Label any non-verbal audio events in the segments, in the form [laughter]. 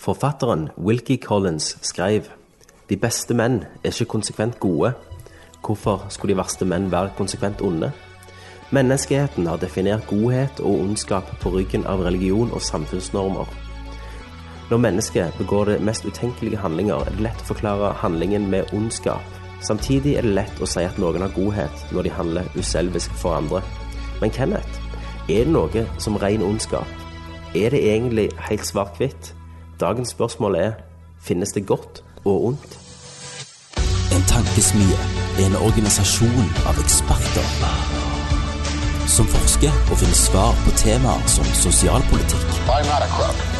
Forfatteren Wilkie Collins skrev De beste menn er ikke konsekvent gode. Hvorfor skulle de verste menn være konsekvent onde? Menneskeheten har definert godhet og ondskap på ryggen av religion og samfunnsnormer. Når mennesket begår det mest utenkelige handlinger, er det lett å forklare handlingen med ondskap. Samtidig er det lett å si at noen har godhet når de handler uselvisk for andre. Men Kenneth, er det noe som ren ondskap? Er det egentlig helt svart-hvitt? Dagens spørsmål er finnes det godt og ondt? En tankesmie er en organisasjon av eksperter som forsker og finner svar på temaer som sosialpolitikk,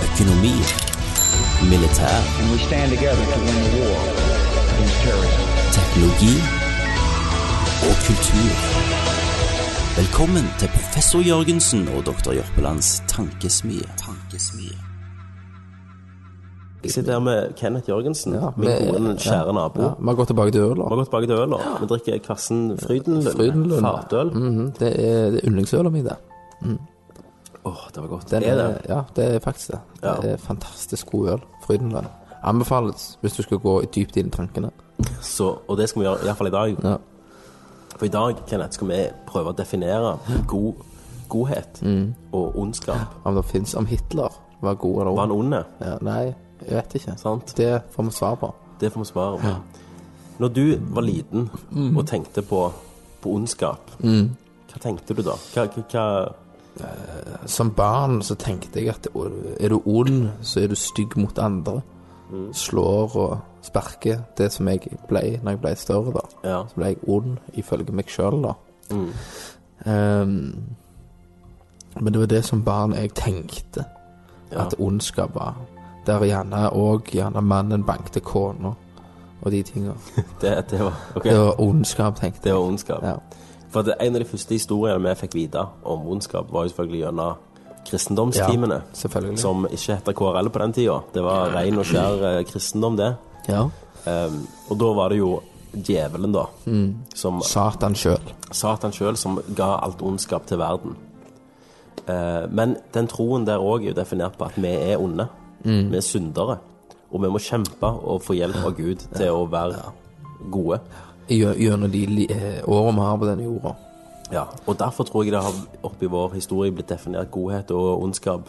økonomi, militær, teknologi og kultur. Velkommen til professor Jørgensen og doktor Jørpelands tankesmie. tankesmie. Jeg sitter her med Kenneth Jørgensen, Ja, min gode, kjære nabo. Ja, vi har gått tilbake til øla. Vi har gått tilbake til øla. vi drikker Kvassen Frydenlund. Frydenlund. Fatøl. Mhm, Det er, det er yndlingsølet mitt, det. Åh, det var godt. Den er det? Ja, det er faktisk det. Det er fantastisk god øl. Frydenlund. Anbefales hvis du skal gå dypt inn i tankene. Så, og det skal vi gjøre, iallfall i dag. Ja. For i dag, Kenneth, skal vi prøve å definere god, godhet Mm. og ondskap. Om det fins Om Hitler var god eller ond? Var han ond. Ja, nei, jeg vet ikke. Sant? Det får vi svar på. Det får vi svare på. Når du var liten Mm. og tenkte på, på ondskap, hva tenkte du da? Hva, hva, hva Som barn så tenkte jeg at er du ond, så er du stygg mot andre. Slår og sparker. Det som jeg ble når jeg ble større, da. Ja. Så ble jeg ond ifølge meg sjøl, da. Mm. Ehm, men det var det som barn jeg tenkte Ja. at ondskap var. Der gjerne òg gjerne mannen bankte kona og de tinga. [laughs] Det, det var okay. Det var ondskap, tenkte Det var ondskap. Ja. For det, en av de første historiene vi fikk vite om ondskap, var jo selvfølgelig gjennom kristendomstimene. Ja, selvfølgelig. Som ikke het KRL på den tida. Det var ren og skjær eh, kristendom, det. Ja. Um, og da var det jo djevelen, da, som Satan sjøl. Satan sjøl som ga alt ondskap til verden. Uh, men den troen der òg er jo definert på at vi er onde. Vi er syndere. Og vi må kjempe og få hjelp av Gud til å være gode. Gjennom de eh, årene vi har på denne jorda. Ja, og derfor tror jeg det har oppi vår historie blitt definert godhet og ondskap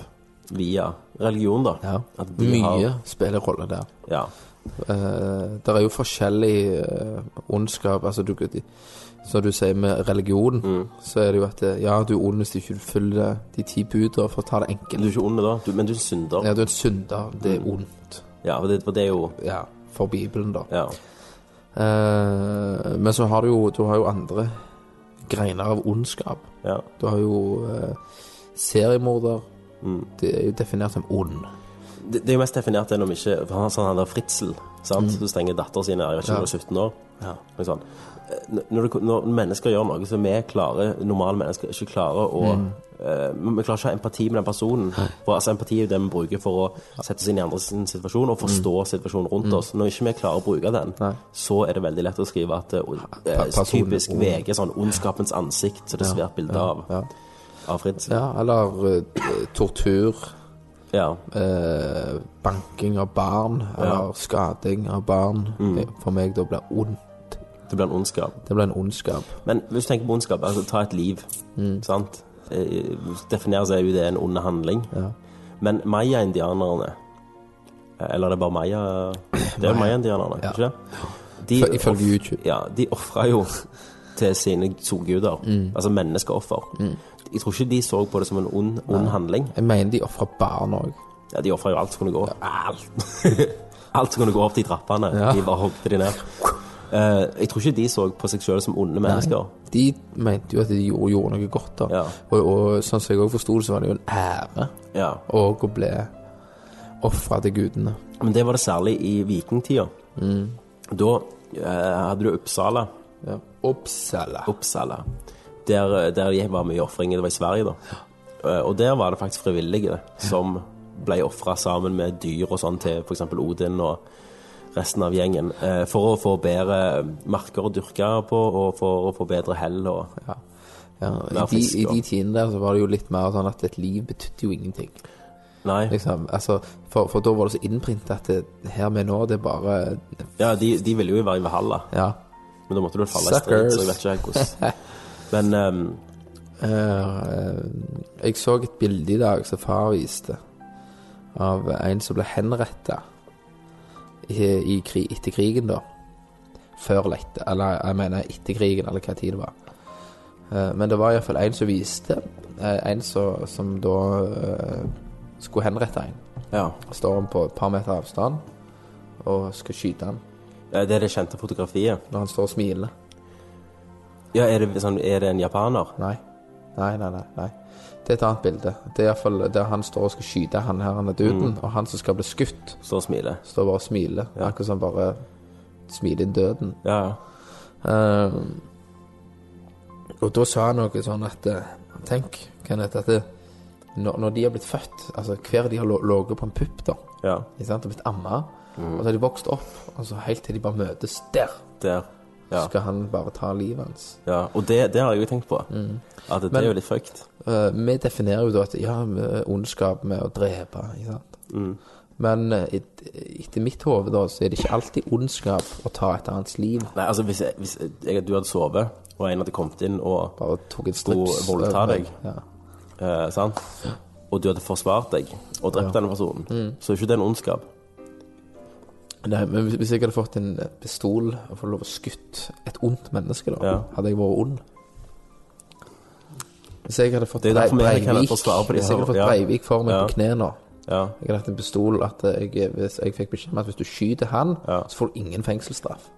via religion, da. Ja. Mye har- spiller rolle der. Ja. Uh, det er jo forskjellig uh, ondskap altså du, Som du sier med religion, Mm. så er det jo at eh, ja, du er ond hvis du ikke følger de ti buder, for å ta det enkelt. Du er ikke ond, da, du, men du er synder. Ja, du er en synder. Det Mm. er ondt. Ja, for det, for det er jo Ja, for Bibelen, da. Ja. Eh, men så har du jo Du har jo andre greiner av ondskap. ja. Du har jo eh, seriemorder. Mm. Det er jo definert som ond. Det, det er jo mest definert vi ikke for han, sånn han der Fritzel, sant? Du stenger datteren sin jeg vet ikke Mm. Ja. om hun er 17 år. Ja. Sånn. Når, du, når mennesker gjør noe som vi klarer, normale mennesker ikke klarer å Mm. uh, Vi klarer ikke å ha empati med den personen. For altså, Empati er jo det vi bruker for å sette oss inn i andres situasjon og forstå situasjonen rundt oss. Når ikke vi klarer å bruke den, Mm. Nei. så er det veldig lett å skrive at uh, uh, typisk. VG, sånn ondskapens ansikt, så det er svært bilde av, Ja. av Fritz. ja, eller tortur. Ja. eh, banking av barn, eller skading av barn, eh, for meg da blir ondt. Det blir en ondskap. Det blir en ondskap. Men hvis du tenker på ondskap, altså ta et liv, sant? Eh, Definerer seg jo det en ond handling. Ja. Men maya-indianerne, Eller eller er det bare maya... Det er jo maya-indianerne, Ja. ikke det? De, Iføl- ifølge YouTube. Ja, de ofra jo til sine solguder. Mm. Altså menneskeoffer. Jeg tror ikke de så på det som en ond, ond handling. Jeg mener de ofra barn òg. Ja, de ofra jo alt som kunne gå. Alt. [laughs] alt som kunne gå opp de trappene. Ja. De bare hogde de ned. [laughs] Eh, jeg tror ikke de så på seg sjøl som onde mennesker. Nei, De mente jo at de gjorde, gjorde noe godt. da. Ja. Og, og sånn som jeg òg forsto det, så var det jo en ære Ja. og å bli ofra til gudene. Men det var det særlig i vikingtida. Mm. Da eh, hadde du Uppsala. Ja. Uppsala. Uppsala. Der, der jeg var mye ofringer. Det var i Sverige, da. Eh, og der var det faktisk frivillige som ble ofra sammen med dyr og sånn til f.eks. Odin og resten av gjengen. eh, for å få bedre marker å dyrke på, og for å få bedre hell og Ja. Mer I, de, I de tidene der så var det jo litt mer sånn at et liv betydde jo ingenting. Nei. Liksom, altså, for, for da var det så innprintet at det, her med nå, det er bare Ja, de, de ville jo være i Valhalla, Ja. men da måtte du falle i strid, så jeg vet ikke hvordan. [laughs] Men um, uh, uh, jeg så et bilde i dag som far viste, av en som ble henretta i, i etter krigen, da. Før eller etter, eller jeg mener etter krigen, eller hva tid det var. Eh, men det var iallfall en som viste, eh, en som, som da eh, skulle henrette en. ja. Står han på et par meter avstand og skal skyte han Ja, Det er det kjente fotografiet. når han står og smiler. Ja, er det, sånn, er det en japaner? Nei. Nei, nei, nei. nei. Det er et annet bilde. Det er iallfall der han står og skal skyte han her, han er duden, og han som skal bli skutt, Står og smiler. står bare og smiler. Akkurat som bare smiler inn døden. Ja, ja. Ehm, og da sa han noe sånn at eh, Tenk, Kenneth, at det, når, når de har blitt født Altså hver de har lå- ligget på en pupp, da, ja. ikke sant, og blitt amma, og så har de vokst opp, og så helt til de bare møtes der, Der. Ja. skal han bare ta livet hans. ja. Og det, det har jeg jo tenkt på. At det Men- er jo litt fucked. Uh, vi definerer jo da at ja, ondskap med å drepe, ikke sant. Men eh, et, etter mitt hode da, så er det ikke alltid ondskap å ta et annens liv. Nei, altså hvis, jeg, hvis jeg, du hadde sovet, og en hadde kommet inn og Bare tok en strips. voldta over deg. Ja. eh, sant? Og du hadde forsvart deg og drept denne personen, Mm. så er ikke det en ondskap. Nei, men hvis- jeg hadde fått en pistol og fått lov å skutt et ondt menneske, da, Ja. hadde jeg vært ond. Hvis jeg hadde fått Breivik, hvis jeg hadde fått. Breivik for meg Ja. på kne nå Ja. Jeg hadde hatt en pistol at jeg, hvis jeg fikk beskjed om at hvis du skyter han, så får du ingen fengselsstraff.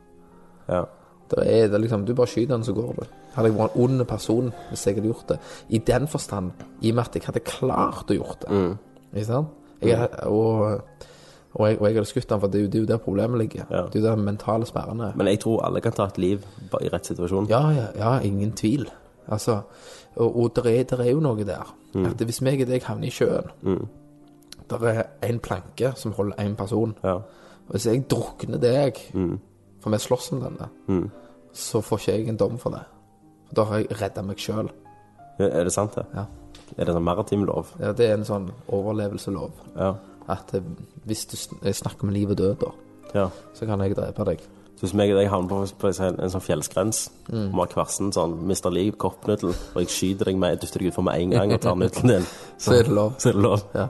ja. Det er, det er liksom, Du bare skyter han, så går du. Hadde jeg vært en ond person hvis jeg hadde gjort det. I den forstand, i og med at jeg hadde klart å gjort det. Mm. Ikke sant? Jeg, og, og, jeg, og jeg hadde skutt han, for det er jo, det er jo der problemet ligger. Ja. Det er jo der mentale sperrene er. Men jeg tror alle kan ta et liv i rett situasjon. Ja, ja, ja, ingen tvil. Altså, og, og det er, er jo noe der. At hvis meg og deg havner i sjøen Der er en planke som holder én person. Ja. Og hvis jeg drukner deg, for vi slåss om denne, så får ikke jeg en dom for det. For da har jeg redda meg sjøl. Er det sant, det? Ja. Er det en maritim lov? Ja, det er en sånn overlevelselov. Ja. At eh, hvis du jeg snakker med liv og død, da, ja. så kan jeg drepe deg. Så hvis meg og deg havner på, en, en sånn fjellskrens, Mm. og vi har hver sånn mister liv, koppnudel, og jeg skyter deg med, dytter deg ut for med en gang og tar nudelen din, [laughs] Så er det lov. så er det lov. Ja.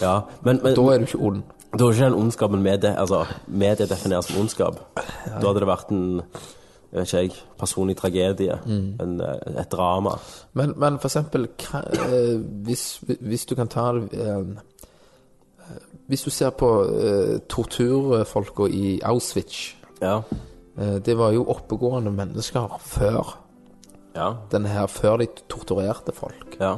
Ja, men, men Da er du ikke ond. da er ikke den ondskapen med det, altså, med det defineres som ondskap. Da hadde det vært en, jeg vet ikke jeg, personlig tragedie, Mm. en, eh, et drama. Men, men for eksempel, hva- eh, hvis, hvis du kan ta det eh, Hvis du ser på uh, torturfolka i Auschwitz Ja, uh, Det var jo oppegående mennesker før ja, denne her, før de torturerte folk. ja.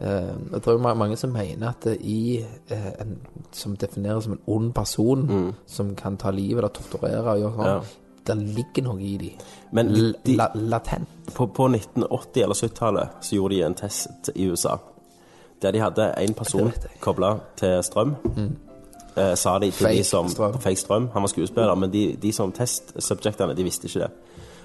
Uh, det er jo mange som mener at i uh, en som defineres som en ond person, som kan ta livet eller torturere og gjøre sånn, Mm. Ja. det ligger noe i de. Men de- la latent. På, på 1980- eller 70-tallet så gjorde de en test i USA. Der de hadde en person kobla til strøm. Eh, sa de til Fake de som strøm. fake strøm. Han var skuespiller, men de, de som testsubjektene, de visste ikke det.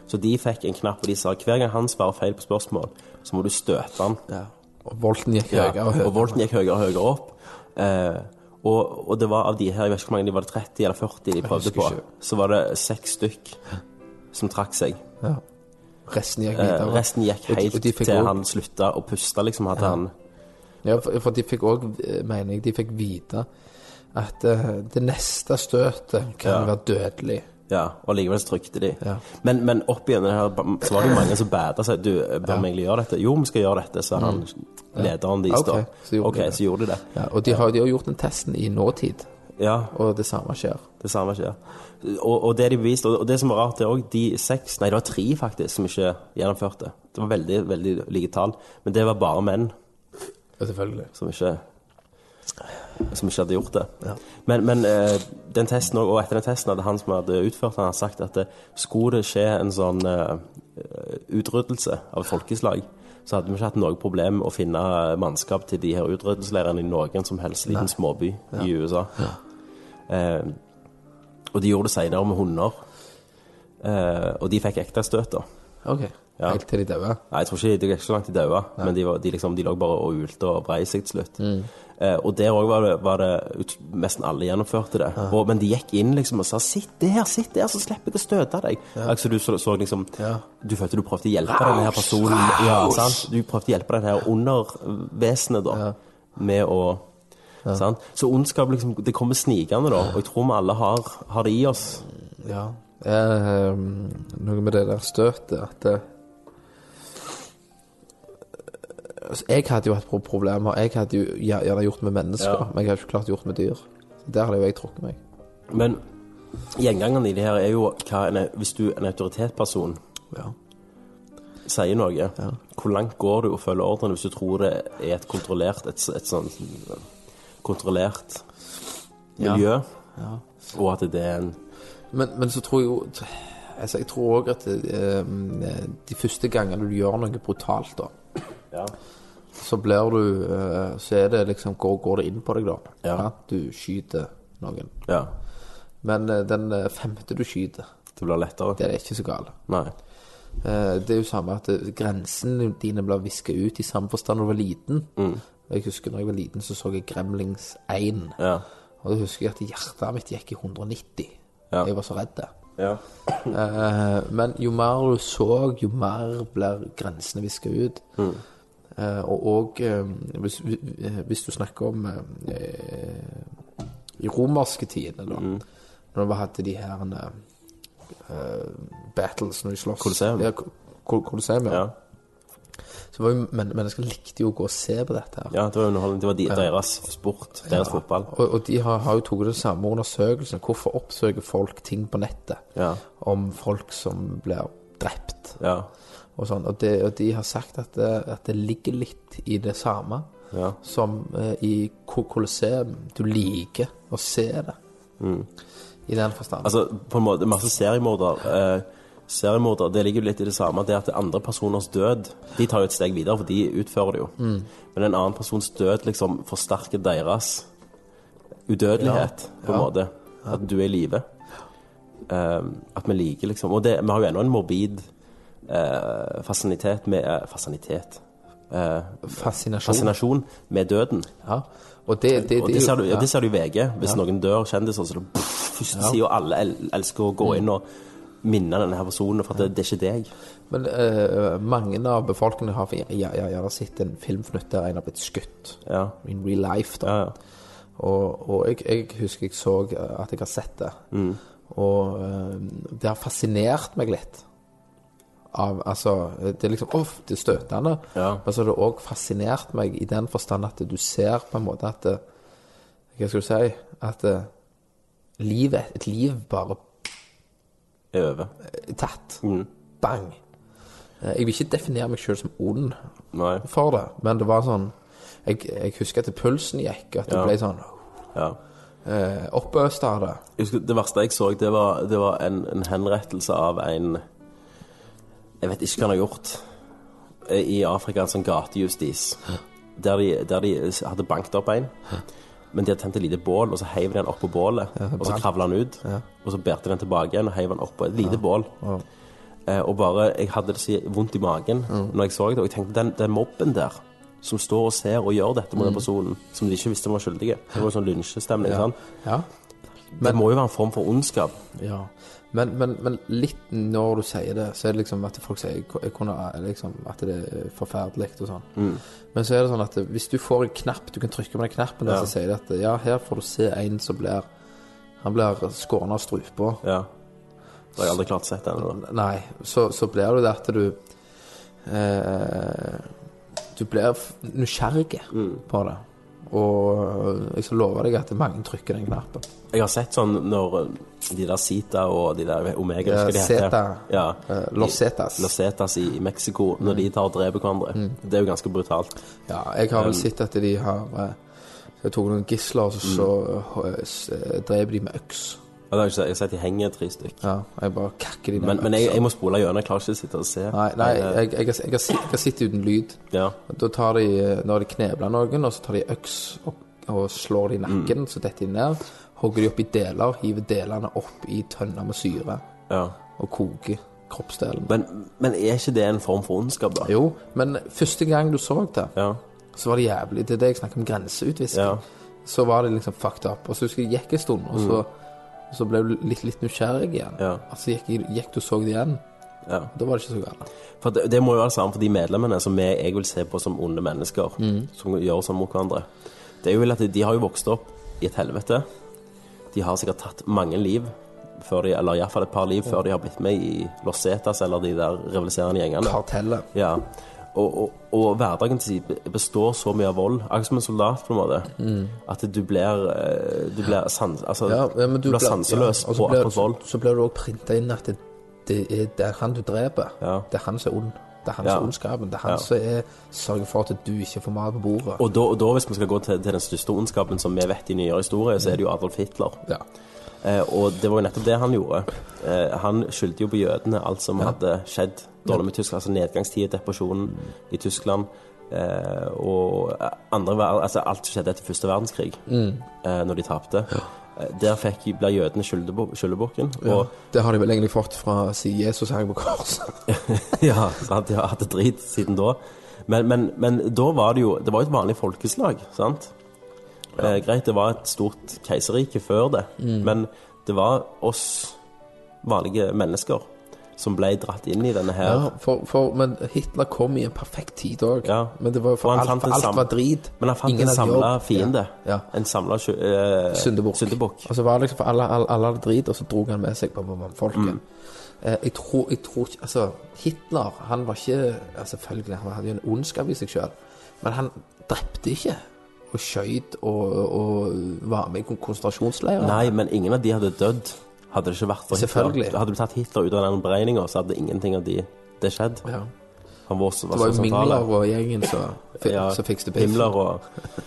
Så de fikk en knapp, og de sa hver gang han svarer feil på spørsmål, så må du støte han. Ja. Og volten gikk Ja, høyere og høyere. og volten gikk høyere og høyere opp. Eh, og, og det var av de her, jeg vet ikke hvor mange de var, det 30 eller 40 de prøvde på, ikke. så var det seks stykk som trakk seg. Ja. Resten gikk Eh, resten gikk Og de- helt de til også- han slutta å puste, liksom. Hadde han Ja, for, for de fikk òg, mener jeg, de fikk vite at uh, det neste støtet kan Ja. være dødelig. Ja, og likevel så trykte de. Ja. Men, men opp igjen det her, så var det jo mange som bæda seg. Du, bør vi egentlig gjøre dette? Jo, vi skal gjøre dette, sa han lederen deres okay, Ok, da. så gjorde Ok, de det. så gjorde de det. Ja, og de har jo gjort den testen i nåtid, Ja, og det samme skjer. det samme skjer. Og, og det de beviste, og det som var rart, det òg de seks Nei, det var tre faktisk som ikke gjennomførte. Det var veldig, veldig like tall. Men det var bare menn Ja, selvfølgelig. som ikke som ikke hadde gjort det. Ja. Men, men eh, den testen og etter den testen hadde han som hadde utført den, hadde sagt at det, skulle det skje en sånn eh, utryddelse av et folkeslag, så hadde vi ikke hatt noe problem å finne mannskap til de her utryddelsesleirene i noen som helst liten småby i USA. Eh, og de gjorde det senere med hunder. Eh, og de fikk ekte støt, da. Ok. Ja. helt til de døde Nei, jeg tror ikke de gikk så langt de daua, men de, var, de, liksom, de lå bare og ulte og brei seg til slutt. Eh, og der òg var var det Nesten alle gjennomførte det. Og, men de gikk inn liksom og sa 'sitt der, sitt der, så slipper jeg å støte deg'. Altså du så, så liksom Ja. Du følte du prøvde å hjelpe denne her personen. Ja, sant? Du prøvde å hjelpe denne her undervesenet, da, med å Sant? Så ondskap liksom, det kommer snikende, da. Og jeg tror vi alle har, har det i oss. Ja. Eh, noe med det der støtet at det, altså, Jeg hadde jo hatt problemer. Jeg hadde jo gjerne gjort med mennesker, Ja. men jeg hadde ikke klart gjort med dyr. Der hadde jo jeg trukket meg. Men gjengangerne i det her er jo hva en, hvis du en autoritetsperson Ja. sier noe, hvor langt går du å følge ordrene hvis du tror det er et kontrollert et, et sånn kontrollert miljø, Ja. og at det er en Men, men så tror jeg jo altså Jeg tror òg at eh, de første gangene du gjør noe brutalt, da, Ja. så blir du eh, Så er det liksom Går, går det inn på deg, da. Ja. Du skyter noen. ja. Men eh, den eh, femte du skyter, Det blir lettere. det er ikke så galt. Nei. Det er jo samme at grensene dine blir viska ut i samme forstand da du var liten. Mm. Jeg husker når jeg var liten, så så jeg Gremlings 1. Ja. Og da husker jeg at hjertet mitt gikk i 190. Ja. Jeg var så redd. Ja. Men jo mer du så, jo mer blir grensene viska ut. Mm. Eh, og og eh, hvis, hvis du snakker om eh, i romerske tider, da, Mm. når vi hadde de her eh, battles når de slåss Colosseum. Ja, Colosseum, ja. ja. Så var jo, men, mennesker likte jo å gå og se på dette her. Ja, det var underholdning. Det var de, deres sport, deres fotball. Og, og de har, har jo tatt det samme undersøkelsen. Hvorfor oppsøker folk ting på nettet Ja. om folk som blir drept? Ja. Og, sånn. og, det, og de har sagt at det, at det ligger litt i det samme Ja. som eh, i Colosseum. Du liker å se det. I den forstand. Mm. Altså, på en måte, masse seriemorder eh, Seriemorder, det ligger jo litt i det samme. Det at det andre personers død De tar jo et steg videre, for de utfører det jo. Men en annen persons død liksom forsterker deres udødelighet, på en Ja. måte. At du er i live. Um, at vi liker liksom Og det, vi har jo ennå en morbid eh, fascinitet med eh, Fascinitet eh, Fascinasjon. Fascinasjon med døden. Ja. Og det, det, det, ser er du, ja, det ser du i VG. Hvis noen dør kjendiser, så er det første og alle el elsker å gå inn og minne denne her personen, for det, det er ikke deg. Men uh, mange av befolkningen har ja, ja, ja, gjerne sett en filmfnutt der en har blitt skutt. Ja. In real life, da. Ja, ja. Og, og jeg, jeg husker jeg så at jeg har sett det. Mm. Og uh, det har fascinert meg litt. Av, altså, det er liksom er støtende. Ja. Men så har det òg fascinert meg i den forstand at du ser på en måte at Hva skal du si At livet, et liv bare Er over. er tatt. Mm. Bang. Eh, Jeg vil ikke definere meg sjøl som ond Nei. for det, men det var sånn Jeg, jeg husker at pulsen gikk, at det Ja. ble sånn Ja. eh, oppøst av det. Husker, det verste jeg så, det var, det var en, en henrettelse av en Jeg vet ikke hva han har gjort. I Afrika, en sånn gatejustis. Der de, der de hadde banket opp en. Men de hadde tent et lite bål, og så heiv de den opp på bålet. og så kravla han ut. Og så bærte de den tilbake igjen og heiv den opp på et lite bål. Eh, og bare Jeg hadde det så vondt i magen når jeg så det, og jeg tenkte den, den mobben der som står og ser og gjør dette mot den personen, som de ikke visste var skyldige. Det var sånn lynsjestemning. sant? Ja. det må jo være en form for ondskap. ja. Men, men, men litt når du sier det, så er det liksom at folk sier jeg kunne, liksom, at det er forferdelig og sånn. Mm. Men så er det sånn at hvis du får en knapp, du kan trykke på den knappen, ja. og så sier de at ja, her får du se en som blir Han blir skåret av strupa. Ja. Det har jeg aldri klart sett ennå. Nei, så, så blir det det at du eh, Du blir nysgjerrig Mm. på det. Og jeg skal love deg at mange trykker den knappen. Jeg har sett sånn når eh, de der Sita og de der Omega Ja, de. Zeta. Ja. Eh, Los Zetas. Los Zetas i, i Mexico, når de tar og dreper hverandre. Det er jo ganske brutalt. Ja, jeg har Um, vel sett at de har eh, Jeg tok noen gisler, og så, Mm. så, eh, de med øks. Det har jeg ikke. Jeg sett de henger tre stykk. Ja, jeg bare kakker de ned. Men, men jeg, jeg må spole gjennom. Jeg klarer ikke å sitte og se. Nei, nei Men, eh, jeg, jeg, har- jeg, jeg sittet uten lyd. Ja. Da tar de, eh, når de knebler noen, og så tar de øks og, og slår de i Mm. nakken, så detter de ned. Hogger de opp i deler, hiver delene opp i tønner med syre, ja. og koker kroppsdelen. Men, men er ikke det en form for ondskap, da? Jo, men første gang du så det, Ja. så var det jævlig. Det er det jeg snakker om grenseutvisking. Ja. Så var det liksom fucked up. Og så husker jeg gikk en stund, og så, og så ble du litt, litt nysgjerrig igjen. Ja. Altså gikk, gikk du og så det igjen. ja. Da var det ikke så galt. For det, det må jo være det samme for de medlemmene som jeg, jeg vil se på som onde mennesker, som gjør sånn mot hverandre. Det er jo vel at de har jo vokst opp i et helvete. De har sikkert tatt mange liv, før de, eller iallfall et par liv, før de har blitt med i Los Zetas eller de der rivaliserende gjengene. Kartellet. Ja. Og, og, og hverdagen til de består så mye av vold, akkurat som en soldat, på en måte, at du blir, eh, du blir, sans, altså, Ja, ja, men du blir sanseløs ja, på akkurat vold. Så, så blir du også printa inn at det, det, er, det er han du dreper. Ja. Det er han som er ond. Det er han Ja. som er ondskapen. Det er han Ja. som er, sørger for at du ikke får mat på bordet. Og da, og da, hvis vi skal gå til, til den største ondskapen som vi vet i nyere historie, så er det jo Adolf Hitler. ja. Eh, og det var jo nettopp det han gjorde. Eh, han skyldte jo på jødene alt som hadde skjedd dårlig med Tyskland. Altså nedgangstid, depresjonen i Tyskland. Eh, og andre, altså alt som skjedde etter første verdenskrig, eh, når de tapte. Ja. Der fikk, ble jødene skyldebukken. Ja, Det har de vel egentlig fått fra siden Jesus hang på korset. [laughs] ja, sant? de har hatt det drit siden da. Men, men, men da var det jo Det var jo et vanlig folkeslag, sant? Eh, greit, det var et stort keiserrike før det, men det var oss vanlige mennesker som ble dratt inn i denne her. Ja, for, for, men Hitler kom i en perfekt tid òg. Ja. Men det var For for, alt, alt var drit. Men han fant Ingen en samla fiende. Ja. En samla uh, Syndebukk. syndebukk. Og så var det liksom for alle, alle, alle drit, og så dro han med seg på mannfolket. Eh, jeg, tror, jeg tror ikke Altså, Hitler, han var ikke ja, Selvfølgelig, han hadde jo en ondskap i seg sjøl, men han drepte ikke. Og skøyt og, og var med i kon- konsentrasjonsleirer. Nei, men ingen av de hadde dødd. Hadde det ikke vært for Hitler. Hadde du tatt Hitler ut av den beregninga, så hadde ingenting av de det skjedd. Ja. Han var, så- Det var jo Mingler og gjengen som [laughs] Ja, fikste piff. Himmler og,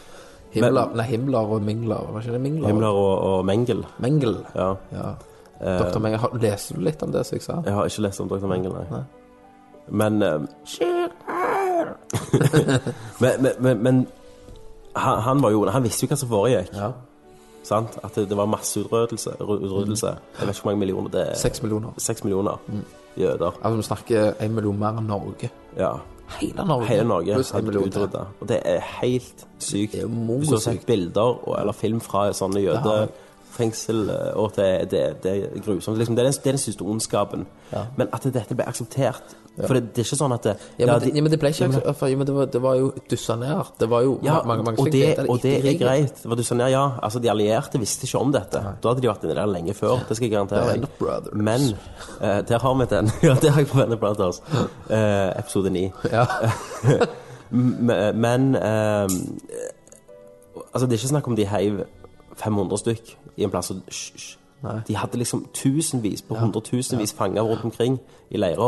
[laughs] Himmler, nei, Himmler og Mingler. Var ikke det Mingler? Himmler og, og Mengel. Mengel. Ja. Ja. Eh, Dr. Mengel. Har- Leste du litt om det som jeg sa? Jeg har ikke lest om Dr. Mengel, nei. Men, um, [laughs] men, men, men, han, han var jo Han visste jo hva som foregikk. Ja. Sant? At det, det var masseutryddelse. utryddelse. Jeg vet ikke hvor mange millioner det er. Seks millioner. Seks millioner jøder. Altså, vi snakker en million mer enn Norge. Ja. Hele Norge. Hele Norge Pluss en million til. Og det er helt sykt. Det er jo Hvis du har sett bilder og, eller film fra sånne har jeg. jødefengsel, eh, og det, det, det er grusomt. Liksom, det, er den, det er den siste ondskapen. Ja. Men at dette ble akseptert For det, det er ikke sånn at det, Ja, men, ja, de- ja, men det ble ikke ja, for, ja, men det, var, det var jo dussa ned. Det var jo Ja, mange, mange og, det, og det er greit. Det var dussa ned, ja. Altså, de allierte visste ikke om dette. Da hadde de vært inne der lenge før. Det skal jeg garantere. Men uh, der har vi den. [laughs] ja, det har jeg på Venner Brothers. Uh, episode 9. Ja. [laughs] Men uh, Altså, det er ikke snakk om de heiv 500 stykk i en plass og hysj. De hadde liksom tusenvis på hundretusenvis fanger rundt omkring i leirer.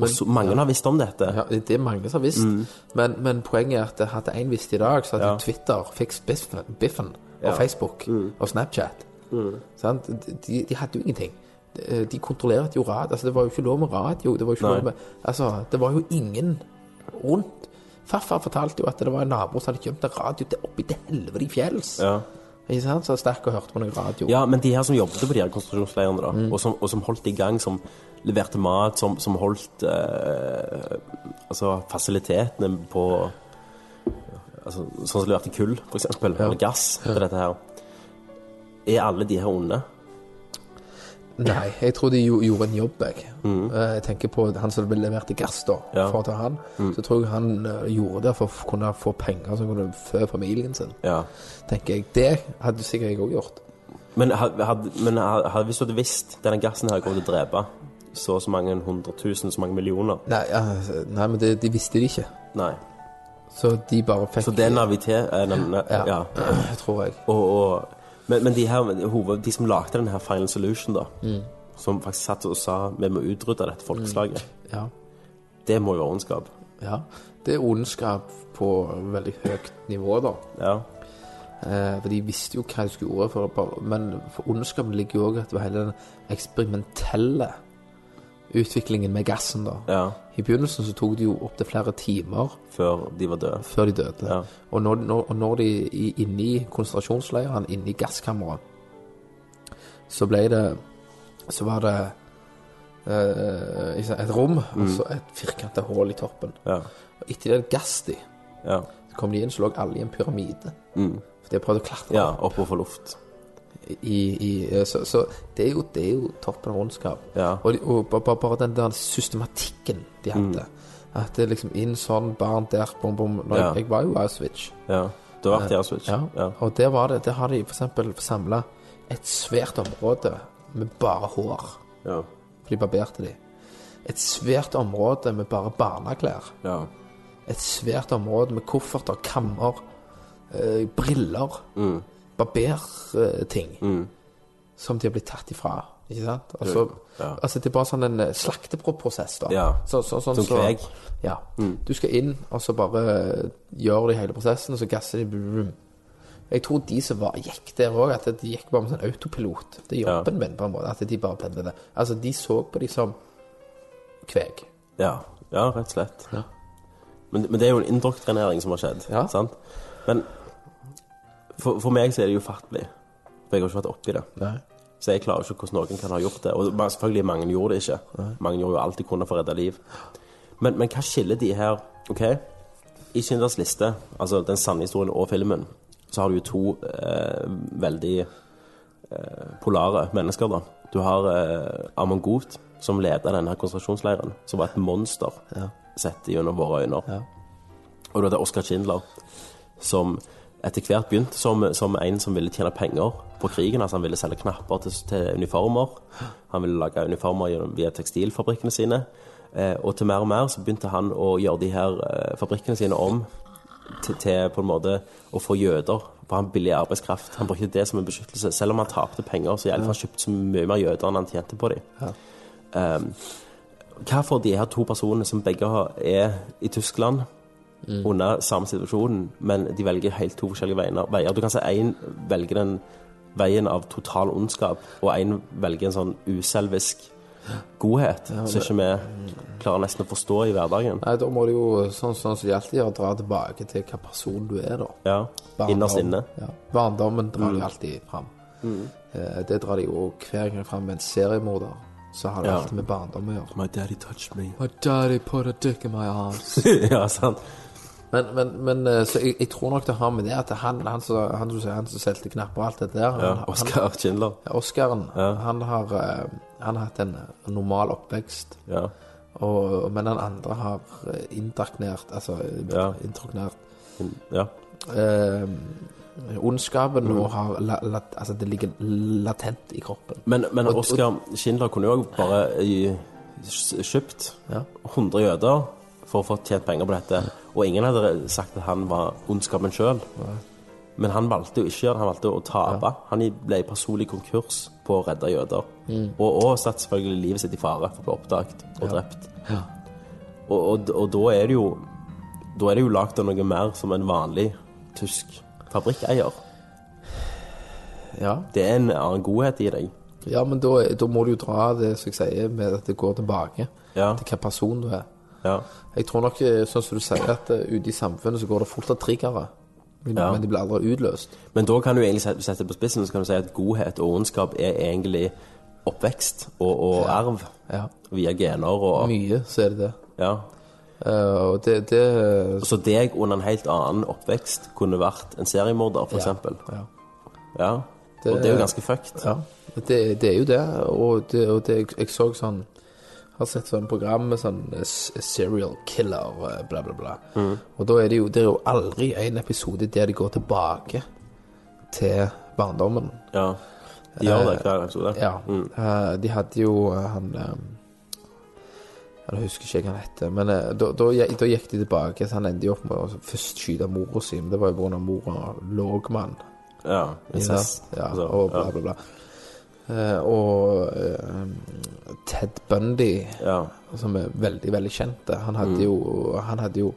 og så, mange har visst om dette. ja, det er mange som har visst. Men, men poenget er at hadde en visst i dag, så hadde Mm. Ja. Twitter fikk biffen, og Ja. Mm. Facebook og Snapchat. Sant? De, de hadde jo ingenting. De, de kontrollerte jo radio. Altså, det var jo ikke lov med radio. Det var jo ikke lov med Altså, det var jo ingen rundt. Farfar fortalte jo at det var en nabo som hadde gjemt en radio oppi det helvete i fjells. Ja. Ikke sant? Så stakk og hørte på noe radio. Ja, men de her som jobbet på de her konsentrasjonsleirene, da, og, som, og som holdt i gang, som leverte mat, som, som holdt eh, altså fasilitetene på altså, Sånn som leverte kull, for eksempel, eller gass til dette her. Er alle de her onde? Nei, jeg tror de jo, gjorde en jobb, jeg. Mm. Jeg tenker på han som leverte gass, da, Mm. Ja. Mm. for å ta han. Så tror jeg han eh, gjorde det for å kunne få penger som kunne fø familien sin. Ja. Tenker jeg. Det hadde sikkert jeg òg gjort. Men, had, had, men had, hvis du hadde visst denne gassen her kommer til å drepe så og så mange hundre tusen, så mange millioner Nei, nei men det, de visste det ikke. Nei. Så de bare fikk Så det er navitet eh, ja, ja. [clears throat] tror jeg. Og, og, men, men de, her, hoved, de som lagde denne her Final Solution, da, som faktisk satt og sa vi må utrydde dette folkeslaget, Ja. det må jo være ondskap. ja. Det er ondskap på veldig høyt nivå, da. Ja. Eh, for de visste jo hva de skulle gjøre, for, men for ondskapen ligger jo òg var hele den eksperimentelle utviklingen med gassen, da. ja. I begynnelsen så tok det jo opptil flere timer Før de var døde. før de døde. Ja. Og, når, når, og når de i- inne i konsentrasjonsleirene, inne i gasskammeret, så ble det Så var det eh, ikke sant, et rom, og så et firkanta hull i toppen. Ja. Og etter det gass de, Ja. så kom de inn, så lå alle i en pyramide. For de har prøvd å klatre ja. Opp og få luft. I, i eh, så, så det er jo, det er jo toppen av ondskap. Ja. Og, og ba- bare, bare den der systematikken de hadde. At det liksom inn sånn, barn der, bom, bom. Ja. jeg, jeg var jo Auschwitz. Ja. Du har vært i Auschwitz? Ja. ja. Og der var det, der har de eksempel samla et svært område med bare hår. Ja. For de barberte de. Et svært område med bare barneklær. ja. Et svært område med kofferter, kammer, eh, briller, barberting. Som de har blitt tatt ifra. Ikke sant? Altså, Ja. altså det er bare sånn en eh, slakteprosess, da. Ja. Så, så, sånn, Som så- kveg. Mm. Du skal inn, og så bare eh, gjør de hele prosessen, og så gasser de brum. Jeg tror de som var, gikk der òg, at de gikk bare med sånn autopilot. Det er jobben min, på en måte. At de bare pendler det. Altså, de så på de som kveg. Ja, ja rett og slett. Ja. Men, men det er jo en indoktrinering som har skjedd. Ja. Sant? Men for, for meg så er det jo fattelig. For jeg har ikke vært oppi det. Nei. Så jeg klarer ikke hvordan noen kan ha gjort det. Og selvfølgelig mange gjorde det ikke. Mange gjorde jo alt de kunne for å redde liv. Men, men hva skiller de her OK, i Schindlers liste, altså den sanne historien og filmen, så har du jo to eh, veldig eh, polare mennesker, da. Du har eh, Amon Goth, som leda denne konsentrasjonsleiren, som var et monster sett gjennom våre øyne. Ja. Og du hadde Oskar Schindler, som etter hvert begynte som, som en som ville tjene penger på krigen. Altså han ville selge knapper til, til uniformer. Han ville lage uniformer via tekstilfabrikkene sine. Eh, og til mer og mer så begynte han å gjøre de her eh, fabrikkene sine om til, til på en måte å få jøder. For han billig arbeidskraft. Han brukte det som en beskyttelse. Selv om han tapte penger, så hjelper han kjøpt så mye mer jøder enn han tjente på dem. Um, hva får de her to personene som begge er i Tyskland under samme situasjon, men de velger helt to forskjellige veier. Du kan si én velger den veien av total ondskap, og én velger en sånn uselvisk godhet, som ikke vi klarer nesten å forstå i hverdagen. Nei, da må du jo, sånn, sånn som de alltid gjør, dra tilbake til hva person du er, da. Ja, Barndom. Innerst inne. Ja. Barndommen drar de alltid fram. Eh, det drar de jo hver gang fram med en seriemorder. Så har det Ja. alltid med barndom å gjøre. My daddy touched me. My daddy put a dick in my arms. [laughs] ja, sant. Men, men, men eh, så jeg, jeg tror nok det har med det at han, han, som- han, som han som solgte knapper og alt det der Ja, Schindler. han, Oscaren, han, har, eh, han har hatt en normal oppvekst. Ja. Og, men den andre har eh, indraknert, altså Ja. introknert. ja. eh, ondskapen og har la, la, Altså, det ligger latent i kroppen. Men, men Og- og- Oskar Schindler kunne jo bare i, kjøpt Ja. 100 jøder for å få tjent penger på dette. Og ingen hadde sagt at han var ondskapen sjøl. Men han valgte jo ikke det, han valgte å tape. Han ble i personlig konkurs på å redde jøder. Og, og satt selvfølgelig livet sitt i fare for å bli oppdaget og drept. Og, og, og da er det jo Da er det jo lagd av noe mer som en vanlig tysk fabrikkeier. Ja. Det er en annen godhet i deg. ja, men da, da må du jo dra det som jeg sier, med at det går tilbake Ja. til hva person du er. Ja. Jeg tror nok, eh, sånn som du sier, at eh, ute i samfunnet så går det fort av triggere. Men, Ja. men de blir aldri utløst. Men da kan du egentlig sette det på spissen så kan du si at godhet og ondskap er egentlig oppvekst og, og arv Ja. via gener og Mye, så er det det. Ja. Uh, og det, det Så deg under en helt annen oppvekst kunne vært en seriemorder, for Ja. eksempel. Ja. Ja. Det- og det er jo ganske fucked. Ja, det, det er jo det. Og, det, og jeg, jeg så sånn Har sett sånn program med sånn eh, serial killer, eh, bla, bla, bla. Mm. Og da er det jo Det er jo aldri en episode der de går tilbake til barndommen. Ja. De gjør det hver episode. Ja. Mm. de hadde jo eh, han eh, Jeg husker ikke hva han heter, men eh, da, da, da gikk de tilbake. Så han endte jo opp med å først skyte mora si, men det var jo pga. mora lå med han. Ja. Incest. Ja, Altså, og bla, bla, bla. Eh, og eh, Ted Bundy, Ja. som er veldig, veldig kjent, han hadde, jo, han hadde jo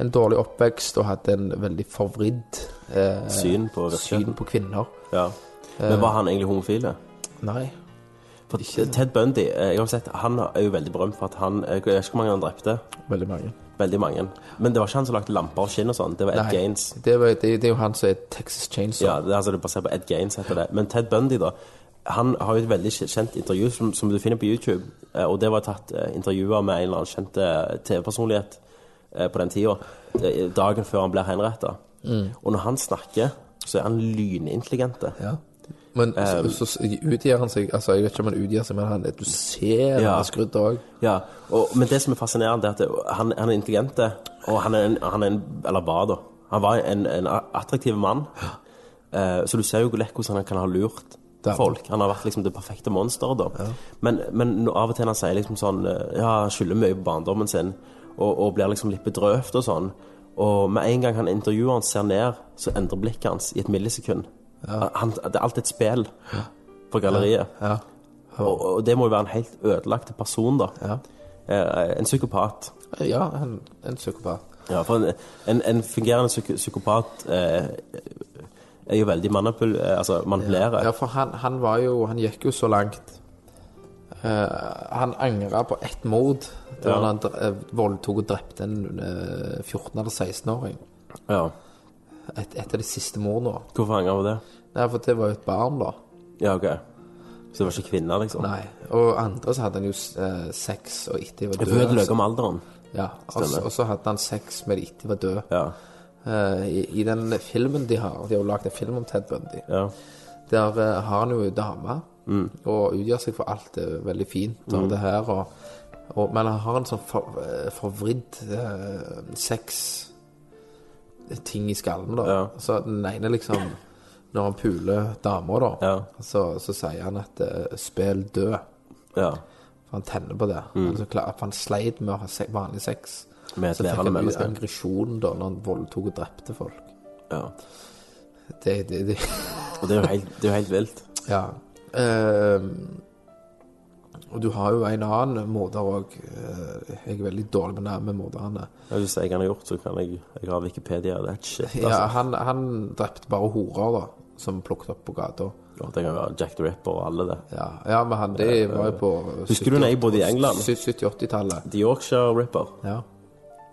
en dårlig oppvekst og hadde en veldig forvridd eh, Syn på syn på kvinner. ja. Men var han egentlig homofile? Nei. For Ted Bundy, eh, jeg har sett, han er jo veldig berømt for at han Jeg vet ikke hvor mange han drepte. Veldig mange. Veldig mange. Men det var ikke han som lagde lamper og skinn og sånn. Det var Ed Nei. Gaines. Det, var, det, det er jo han som er Texas Chainsaw. Ja, det, altså, det er basert på Ed Gaines heter det. Men Ted Bundy, da. Han har jo et veldig kjent intervju som, som du finner på YouTube. eh, Og det var tatt eh, intervjuer med en eller annen kjent eh, TV-personlighet på den tida. Dagen før han blir henretta. Og når han snakker, så er han lynintelligent. Ja. Men så, så, så utgir han seg Altså, jeg vet ikke om han utgir seg, men han, du ser han Ja. er skrudd òg. Ja, og, men det som er fascinerende, er at han, han er intelligent, og han er en, han er en Eller var, da. Han var en, en attraktiv mann. Uh, så du ser jo lett hvordan han kan ha lurt. Folk. Han har vært liksom det perfekte monsteret, da. Men, men av og til når han sier liksom sånn eh, Ja, skylder mye på barndommen sin, og, og blir liksom litt bedrøvd og sånn. Og med en gang han intervjuer han ser ned, så endrer blikket hans i et millisekund. Han, det er alltid et spill på galleriet. Ja. Og, og det må jo være en helt ødelagt person, da. Ja. Eh, en psykopat. Ja, en, en psykopat. Ja, for en, en, en fungerende psyk psykopat eh, er jo veldig manipul eh, altså manipulerer. Ja, for han, han var jo Han gikk jo så langt. uh, han angra på ett mord. Det Ja. da han eh, voldtok og drepte en uh, 14- eller 16-åring. Ja. Et, et av de siste mordene. Hvorfor angrer på det? Nei, for det var jo et barn, da. Ja, ok. Så det var ikke kvinner, liksom? Nei. Og andre så hadde han jo eh, sex og etter de var Jeg døde. føler løk om alderen. Ja, og så- og så hadde han sex med de etter de var døde. Ja. Eh, i, I den filmen de har De har jo lagd en film om Ted Bundy. ja. Der uh, har han jo en dame og utgjør seg for alt det er veldig fint og det her. Og, og, men han har en sånn for, eh, forvridd uh, sex-ting i skallen, da. Ja. Så den ene liksom Når han puler dama, da, Ja. så, så sier han at uh, 'spill død'. ja. For han tenner på det. Mm. Altså, for han sleit med å ha se vanlig sex. Med et Så fikk levende han aggresjon da når han voldtok og drepte folk. Ja. Det, det, det Og det er jo helt, det er jo helt vilt. Ja. Uh, og du har jo en annen morder òg. jeg er veldig dårlig med nærme med morderne. Ja, Hvis jeg har gjort, så kan jeg Jeg har Wikipedia. Det er shit, Ja, altså. han, han drepte bare horer, da, som plukket opp på gata. Ja, Det kan være Jack the Ripper og alle det. Ja, ja, men han det var jo på Husker du når jeg bodde i England? 70-80-tallet. The Yorkshire Ripper. Ja.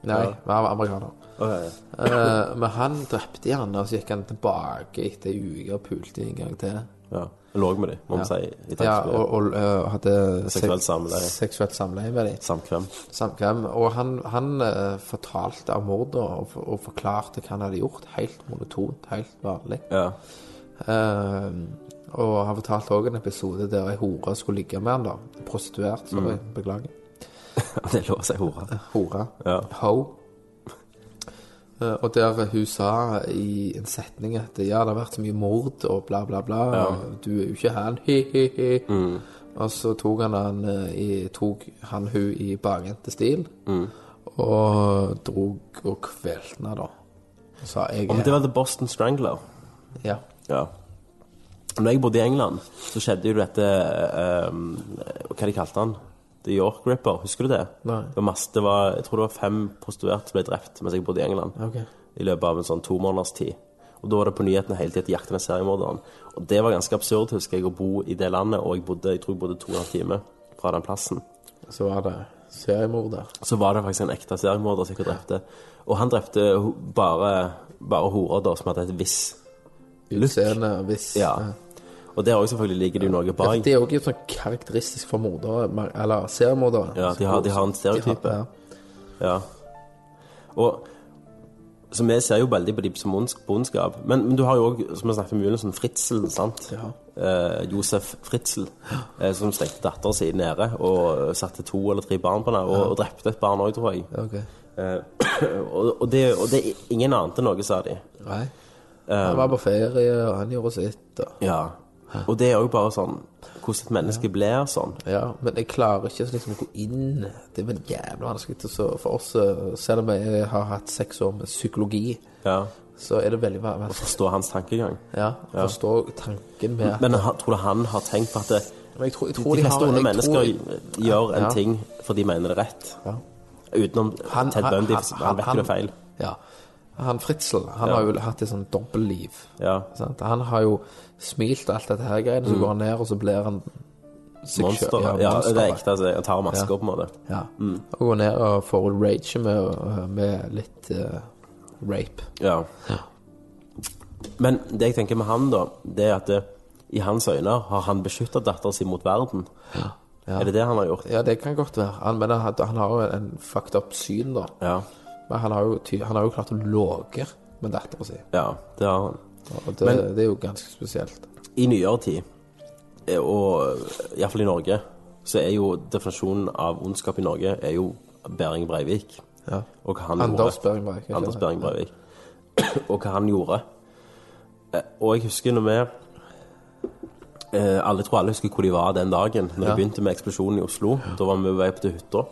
Nei, han var amerikaner. Okay. Uh, men han drepte han, og så gikk han tilbake etter ei uke og pulte en gang til. Ja. Lå med dem, må vi si. Ja, og, og uh, hadde Seksuelt samleie. Seksuelt samleie med dem. Samkvem. Samkvem. Og han, han uh, fortalte om mordet og, for- og forklarte hva han hadde gjort. Helt monotont, helt vanlig. Ja. Eh, og han fortalte òg en episode der ei hore skulle ligge med han da. Prostituert, sorry. Beklager. [laughs] Det er lov å si hore. Hore. Ja. Ho. Eh, og der hun sa i en setning at ja, det har vært så mye mord og bla, bla, bla. Og du er jo ikke han, he-he-he. Og så tok han, han, eh, i, tok han hun i bakvendte stil og drog og kvelte henne, da. Og sa jeg Om det var The Boston Strangler. Ja. Ja. Når jeg bodde i England, så skjedde jo dette um, Hva de kalte han? The York Ripper, husker du det? Nei. Det var masse, det var, jeg tror det var fem prostituerte som ble drept mens jeg bodde i England. Okay. I løpet av en sånn to måneders tid. Og da var det på nyhetene hele tiden jakten med seriemorderen. Og det var ganske absurd, husker jeg, å bo i det landet, og jeg bodde, jeg tror jeg bodde to og en halv time fra den plassen. Så var det seriemorder. Så var det faktisk en ekte seriemorder som jeg drepte. Og han drepte bare, bare horer da, som hadde et visst Utseende viss. Ja. Og der òg selvfølgelig ligger det jo noe Ja, bak. det er ikke sånn karakteristisk for mordere, eller seriemordere. Ja, de har, de har en stereotype. Har- ja. Ja. Og Så vi ser jo veldig på de som ondskap. Men, men du har jo òg, som vi snakket om, i sånn Fritzel, sant? Ja. Eh, Josef Fritzel, eh, som stengte datteren sin nede og satte to eller tre barn på henne, og, og drepte et barn òg, tror jeg. Ok. Eh, [clears throat] og, og, det, og det ingen ante noe, sa de. Nei. Han var på ferie, og han gjorde sitt. Og... Ja. Og det er òg bare sånn hvordan et menneske blir sånn. Ja, men jeg klarer ikke liksom å gå inn Det er vel jævlig vanskelig så For oss, eh, selv om jeg har hatt seks år med psykologi, Ja. så er det veldig vanskelig Å Forstå hans tankegang. ja, forstå tanken med at Men jeg tror du han har tenkt på at det, Men jeg tror, jeg de de fleste onde mennesker tror- gjør en Ja. ting for de mener det er rett? Ja. Utenom Han- Ted han- Bundy, han- han, vet jo det er feil. Ja. Han Fritzel, han Ja. har jo hatt et sånn dobbeltliv. Ja. Sant? Han har jo smilt og alt dette her greiene, så går han ned, og så blir han seg Monster. selv- Ja, det er ekte. Altså, han tar masker, på en måte. Ja. Og går ned og får rage med, med litt eh, rape. Ja. Men det jeg tenker med han, da, det er at det, i hans øyne har han beskytta datteren sin mot verden. Er det det han har gjort? Ja, det kan godt være. Han, men han, han har jo en fucked up syn, da. Ja. Men han har jo, ty, han har jo klart å låge med dattera si. ja det har han. Og det, Men- det er jo ganske spesielt. I nyere tid, eh, og iallfall i Norge, så er jo definisjonen av ondskap i Norge er jo Behring Breivik. Ja. Og hva han Anders gjorde. Behring Breivik, ikke Anders Bering Behring Breivik. [clears throat] og hva han gjorde. Eh, Og jeg husker når vi eh, Alle tror alle husker hvor de var den dagen Når Ja. det begynte med eksplosjonen i Oslo. Da var vi på vei opp til hytta.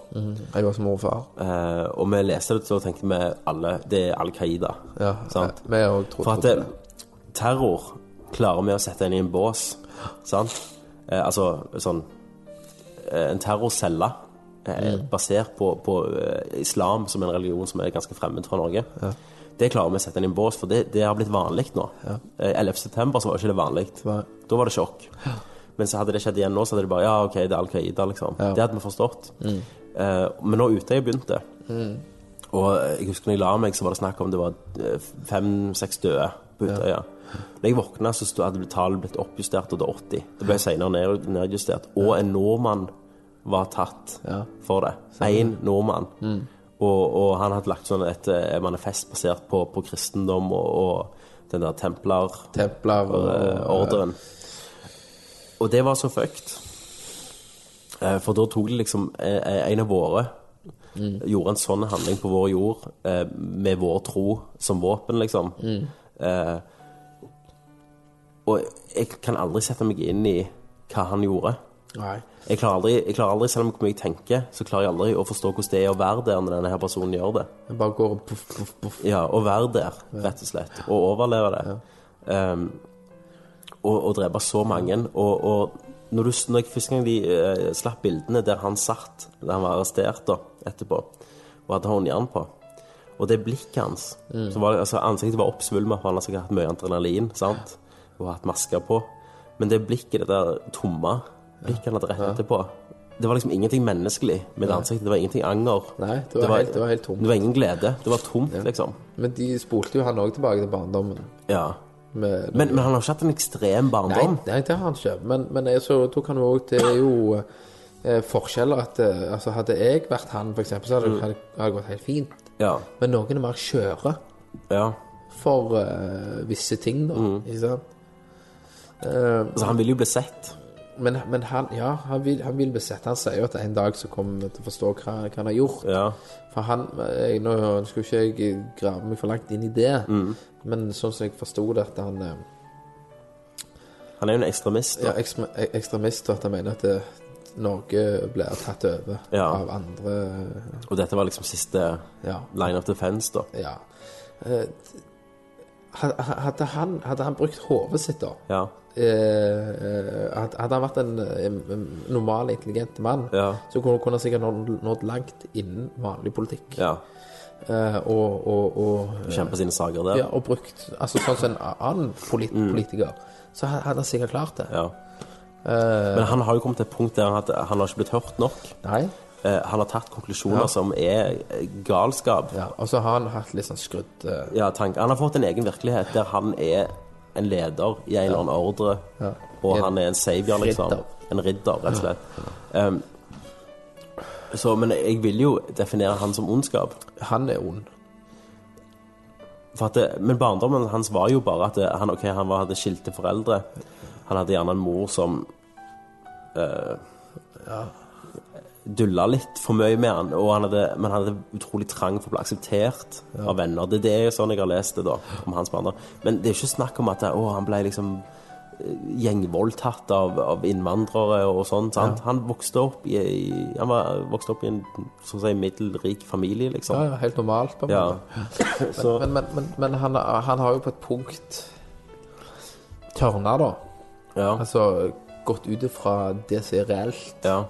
Jeg var som mor og far. Eh, og vi leste det, så tenkte vi alle Det er Al Qaida. Ja, Sant? Vi òg trodde For at det, terror klarer vi å sette inn i en bås. Sant? Eh, altså sånn eh, En terrorcelle eh, basert på, på uh, islam, som en religion som er ganske fremmed fra Norge. Det klarer vi å sette inn i en bås, for det, det har blitt vanlig nå. Ja. 11. september så var ikke det vanlig. Da var det sjokk. Men så hadde det skjedd igjen nå, så hadde de bare Ja, OK, det er Al Qaida, liksom. Ja. Det hadde vi forstått. Eh, men ute Utøya begynte og jeg husker når jeg la meg, så var det snakk om det var eh, fem-seks døde på Utøya. Når jeg våkna, så stod, hadde tallet blitt oppjustert til 80. Det ble senere ned, nedjustert. Og en nordmann var tatt Ja. for det. Én nordmann. Og, og han hadde lagt sånn et eh, manifest basert på, på kristendom og, og den der templarordren. Og ordren. Og det var så fucked. Eh, For da tok det liksom eh, en av våre Gjorde en sånn handling på vår jord eh, med vår tro som våpen, liksom. Eh, og jeg kan aldri sette meg inn i hva han gjorde. Jeg klarer aldri, jeg klarer aldri selv om hvor mye jeg tenker, så klarer jeg aldri å forstå hvordan det er å være der når denne her personen gjør det. Jeg bare går og puff, puff, puff. Ja, å være der, rett og slett. Og overleve det. Um, og, og drepe så mange. Og, og når, du, når jeg første gang de uh, slapp bildene der han satt, der han var arrestert da, etterpå, og hadde håndjern på Og det blikket hans så var, altså, Ansiktet var oppsvulma, for han har sikkert hatt mye adrenalin sant? og hatt masker på. Men det blikket, det der tomme blikket han rett etterpå Det var liksom ingenting menneskelig med det ansiktet. Det var ingenting anger. Nei, det var helt- det var helt tomt. Det var ingen glede. Det var tomt, liksom. Men de spolte jo han òg tilbake til barndommen. Ja. Men, men han har ikke hatt en ekstrem barndom. nei, det har han ikke. Men, men jeg så tok han òg Det er jo eh, forskjeller at eh, altså Hadde jeg vært han, eksempel, så hadde det det gått helt fint. Ja. Men noen er mer skjøre ja. for eh, visse ting, da. Mm. Ikke sant? Eh, Altså, han vil jo bli sett. Men, men han, ja, han vil, han vil besette. Han sier jo at en dag så kommer vi til å forstå hva, hva han har gjort. Ja. For han jeg, Nå skulle ikke jeg grave meg for langt inn i det, Mm. men sånn som jeg forsto det, at han eh, Han er jo en ekstremist. ja, Da. ekstre- ekstremist, og at han mener at det, Norge blir tatt over Ja. av andre Og dette var liksom siste Ja. line of defense, da. ja. Eh, Hadde han, hadde han brukt hodet sitt, da Ja. Eh, Hadde hadde han vært en, en, normal, intelligent mann, Ja. så kunne kunne han sikkert nådd, nådd langt innen vanlig politikk. ja. Eh, og, og, og Kjempe sine saker der. Ja, og brukt Altså sånn som en annen polit politiker, så hadde han sikkert klart det. Ja. Eh, Men han har jo kommet til et punkt der han, han har ikke blitt hørt nok. Nei. Eh, han har tatt konklusjoner Ja. som er eh, galskap. Ja, og så har han hatt litt sånn skrudd uh... Ja, tank. Han har fått en egen virkelighet der han er en leder i en eller annen ordre, Ja. og han er en savior, liksom. En ridder, rett og slett. Um, så, men jeg vil jo definere han som ondskap. Han er ond. For at det, men barndommen hans var jo bare at det, han, okay, han var, hadde skilte foreldre. Han hadde gjerne en mor som uh, dulla litt for mye med han, og han hadde, men han hadde utrolig trang for å bli akseptert av venner. Det, det er jo sånn jeg har lest det da, om hans barndom. Men det er ikke snakk om at å, han ble liksom eh, gjengvoldtatt av, av innvandrere og sånn. Ja. Han vokste opp i, han var, vokste opp i en sånn å si, middelrik familie, liksom. ja, helt normalt, på en Ja. måte. [laughs] Så, Men, men, men, men han, han har jo på et punkt tørna, da. ja, Altså gått ut ifra det som er reelt. ja.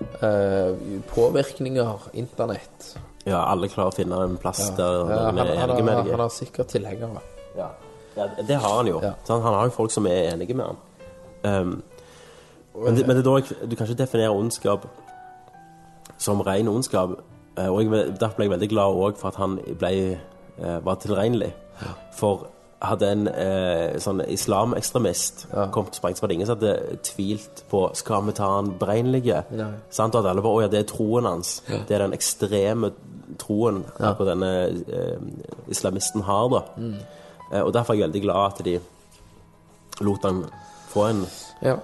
Eh, påvirkninger, internett. ja, alle klarer å finne en plass der Ja, noen han, er enige med deg. han har sikkert tilhengere. Ja. ja, det har han jo. Ja. Han har jo folk som er enige med han. Um, men, det, men det jeg, du kan ikke definere ondskap som ren ondskap. Eh, Og jeg, derfor ble jeg veldig glad òg for at han ble, eh, var tilregnelig. For hadde en eh, sånn islamekstremist kommet og sprengt, så var det ingen som hadde tvilt på Skal vi ta han breinlige? Ja. Sant? Og at alle bare Å ja, det er troen hans. Det er den ekstreme troen akkurat denne eh, islamisten har, da. Mm. Eh, og derfor er jeg veldig glad at de lot han få en Ja.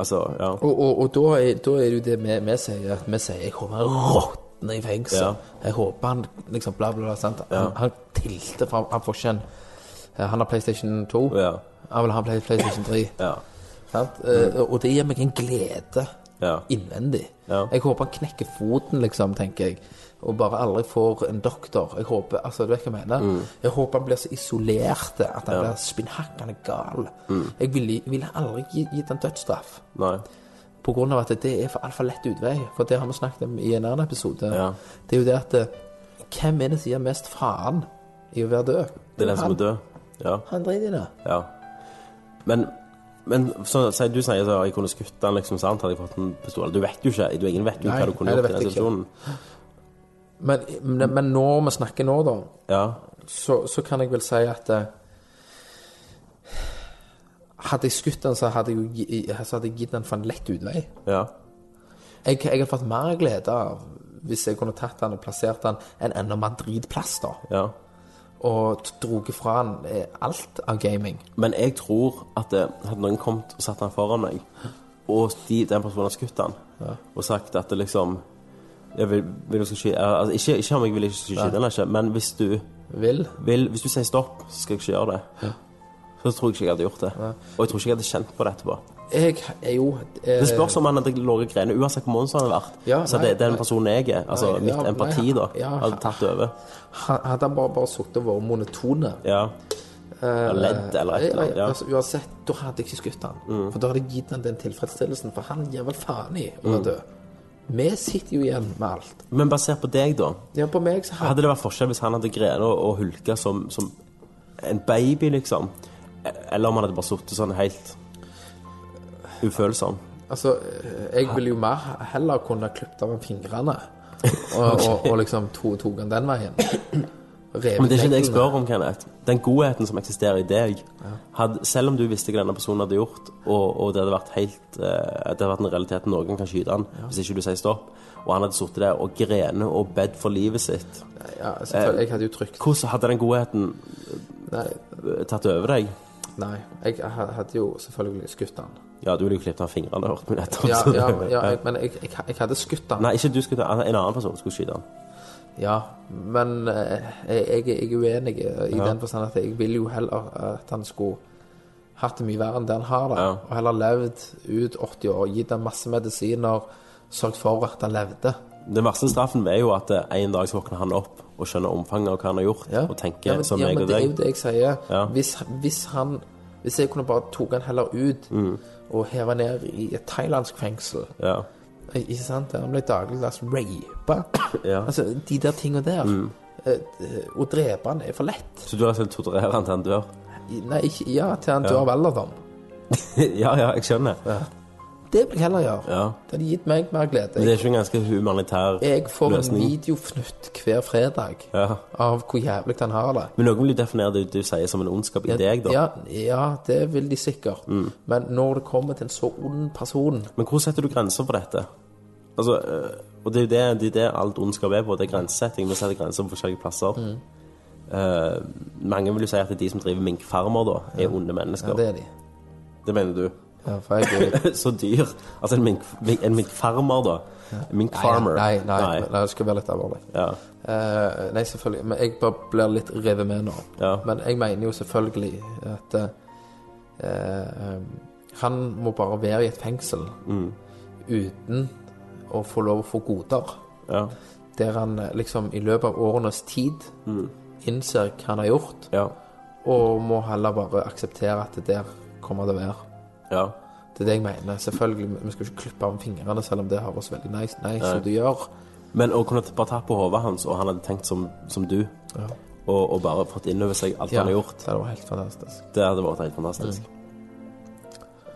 Altså, ja. Og, og, og da, er, da er det jo det vi, vi sier, at vi sier jeg kommer han i fengsel. Ja. Jeg håper han liksom bla, bla, bla. Sant? Han, han tilter, fram. han, får ikke en Han har PlayStation 2. Ja. Han vil ha Play- PlayStation 3. Ja. Sant? Eh, Og det gir meg en glede Ja. innvendig. Jeg håper han knekker foten, liksom, tenker jeg. Og bare aldri får en doktor. Jeg håper, altså, du vet hva jeg mener? Jeg håper han blir så isolert at han Mm. Mm. blir spinnhakkende gal. Jeg ville, ville aldri gitt han dødsstraff. Nei. På grunn av at det er for altfor lett utvei. For det har vi snakket om i en annen episode. Det er jo det at eh, Hvem er det som gir mest faen i å være død? Det er den som er død. Ja. Han driter i det. ja. Men men så, så, du sier så jeg kunne skutt han, liksom, sant? Hadde jeg fått en pistol? Du vet jo ikke. Du, ingen vet jo Nei, hva du kunne gjort i den situasjonen. Men, men, men når vi snakker nå, da, Ja. så, så kan jeg vel si at eh, Hadde jeg skutt han, så hadde jeg, så hadde jeg gitt han for en lett utvei. Ja. Jeg, jeg hadde fått mer glede av hvis jeg kunne tatt han og plassert han en enda mer dritplass, da. ja. Og droget fra han eh, alt av gaming. Men jeg tror at det, hadde noen kommet og satt han foran meg, og de, den personen hadde skutt han, og sagt at det liksom jeg vil, vil du altså, ikke, ikke om jeg vil ikke skyte den, ikke, men hvis du, Vil. vil, hvis du sier stopp, så skal jeg ikke gjøre det. Så tror jeg ikke jeg hadde gjort det. Og jeg tror ikke jeg hadde kjent på det etterpå. Jeg er jo eh, Det spørs om han hadde ligget og grenet, uansett hvor monster han hadde vært. Ja, så det, den personen jeg er, altså Nei, mitt ja, empati nei, da, ja, hadde tatt over. ha- Hadde han bare, bare sittet og vært monotone Ja. Ledd eller et eller annet. Ja. Mm. altså, Uansett, da hadde jeg ikke skutt han. For da hadde jeg gitt han den tilfredsstillelsen, for han gir vel faen i å Mm. være død. Vi sitter jo igjen med alt. Men basert på deg, da. Ja, på meg så hadde Hadde det vært forskjell hvis han hadde grenet og, og hulka som, som en baby, liksom? Eller om han hadde bare sittet sånn helt ufølsom? Altså, jeg ville jo mer heller kunne klippet av fingrene. Og, og, og liksom to, tok han den veien. Revet Men det er ikke det jeg spør om, Kenneth. Den godheten som eksisterer i deg, hadde, selv om du visste hva denne personen hadde gjort, og, og det hadde vært helt eh, Det hadde vært en realitet at noen kan skyte han hvis ikke du sier stopp, og han hadde sittet der og grenet og bedt for livet sitt, Ja, selvfølgelig. Jeg hadde jo trykt hvordan hadde den godheten Nei, eh, tatt over deg? nei. Jeg hadde jo selvfølgelig skutt han. Ja, du ville jo klippet av fingrene, hørte vi nettopp. Ja, ja, [laughs] ja jeg, men jeg, jeg, jeg hadde skutt han. Nei, ikke du skulle. En annen person skulle skyte han. Ja, men eh, jeg, jeg, er uenig i Ja. den forstand at jeg vil jo heller at han skulle hatt det mye verre enn det han har, da. Ja. Og heller levd ut 80 år, gitt han masse medisiner, sørget for at han levde. Den verste straffen er jo at eh, en dag så våkner han opp og skjønner omfanget av hva han har gjort, Ja. og tenker ja, men, som ja, meg men det er jo det jeg sier. Ja. Hvis, hvis han Hvis jeg kunne bare tatt han heller ut Mm. Og heve ned i et thailandsk fengsel Ja. Ikke sant? Han ble dagligdags rapa. [coughs] Ja. Altså, de der tinga der. Mm. eh, Å drepe han er for lett. Så du har selv torturere han til han dør? Nei, ikke, ja, til han dør av alderdom. [laughs] ja, ja, jeg skjønner. Det vil jeg heller gjøre. Ja. Det hadde gitt meg mer glede. Men det er ikke en ganske humanitær løsning? Jeg får en videofnutt hver fredag Ja. av hvor jævlig han har det. Men noen vil jo definere det du sier som en ondskap i deg, da. Ja, ja, det vil de sikkert. Mm. Men når det kommer til en så ond person Men hvor setter du grenser for dette? Altså, øh, og det er jo det, det, er det alt ondskap er på, det er grensesetting. Vi setter grenser på forskjellige plasser. Mm. Uh, mange vil jo si at det er de som driver minkfarmer, da, er onde mennesker. Ja, det er de. Det mener du? Ja, jeg [laughs] Så dyr. Altså en, mink, en minkfarmer, da. En minkfarmer. Nei, nei, nei, nei, det skal være litt alvorlig. Ja. Eh, nei, selvfølgelig. Men jeg bare blir litt revet med nå. Ja. Men jeg mener jo selvfølgelig at eh, eh, han må bare være i et fengsel Mm. uten å få lov å få goder. Ja. Der han eh, liksom i løpet av årenes tid innser hva han har gjort, Ja. og må heller bare akseptere at det der kommer det å være. Ja. Det er det jeg mener. Selvfølgelig, Vi skal ikke klippe av fingrene, selv om det høres veldig nice, nice ut å gjøre. Men å kunne bare ta på hodet hans, og han hadde tenkt som, som du, og, og bare fått inn over seg alt Ja, han har gjort, det var helt fantastisk. det hadde vært helt fantastisk.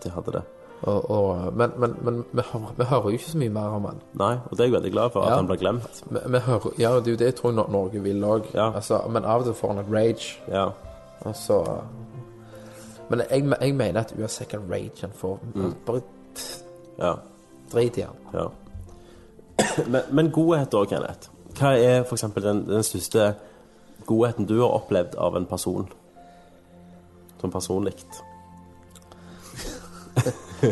Det hadde det. Og, og, men men, men vi, hører, vi hører jo ikke så mye mer om han. Nei, og det er jeg veldig glad for, at Ja. han ble glemt. Vi, vi hører, ja, det er jo det jeg tror Norge vil òg. Ja. Altså, men av og til får han et rage. Ja. Og så Men jeg, jeg mener at uansett hvilken rage han får, bare Ja. drit i han. ja. [clears throat] Men, men godhet da, Kenneth. Hva er for eksempel den, den største godheten du har opplevd av en person? Som personlig? [laughs]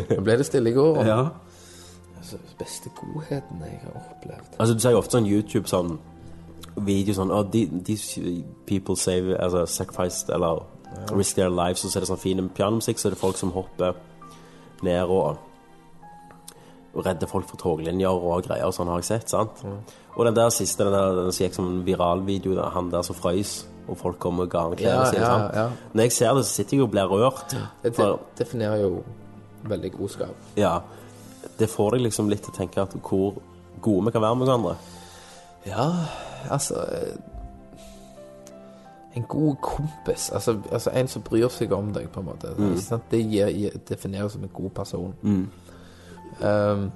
Nå ble det stille i går. Ja. Altså, beste godheten jeg har opplevd. Altså, du ser jo ofte sånn YouTube sånn video sånn oh, de- These people save altså, sacrificed eller risk their lives, og så er det sånn fin pianomusikk, så er det folk som hopper ned og og redder folk fra toglinjer og greier og sånn, har jeg sett, sant? Og den der siste, den der den som gikk som en viral video, han der som frøys, og folk kom og ga han klærne Ja, sine, ja, ja. Når jeg ser det, så sitter jeg og blir rørt. Det For, definerer jo veldig godskap. ja, det får deg liksom litt til å tenke at hvor gode vi kan være med hverandre. Ja, altså eh, En god kompis. Altså, altså en som bryr seg om deg, på en måte. Mm. Det gir, defineres som en god person. Um,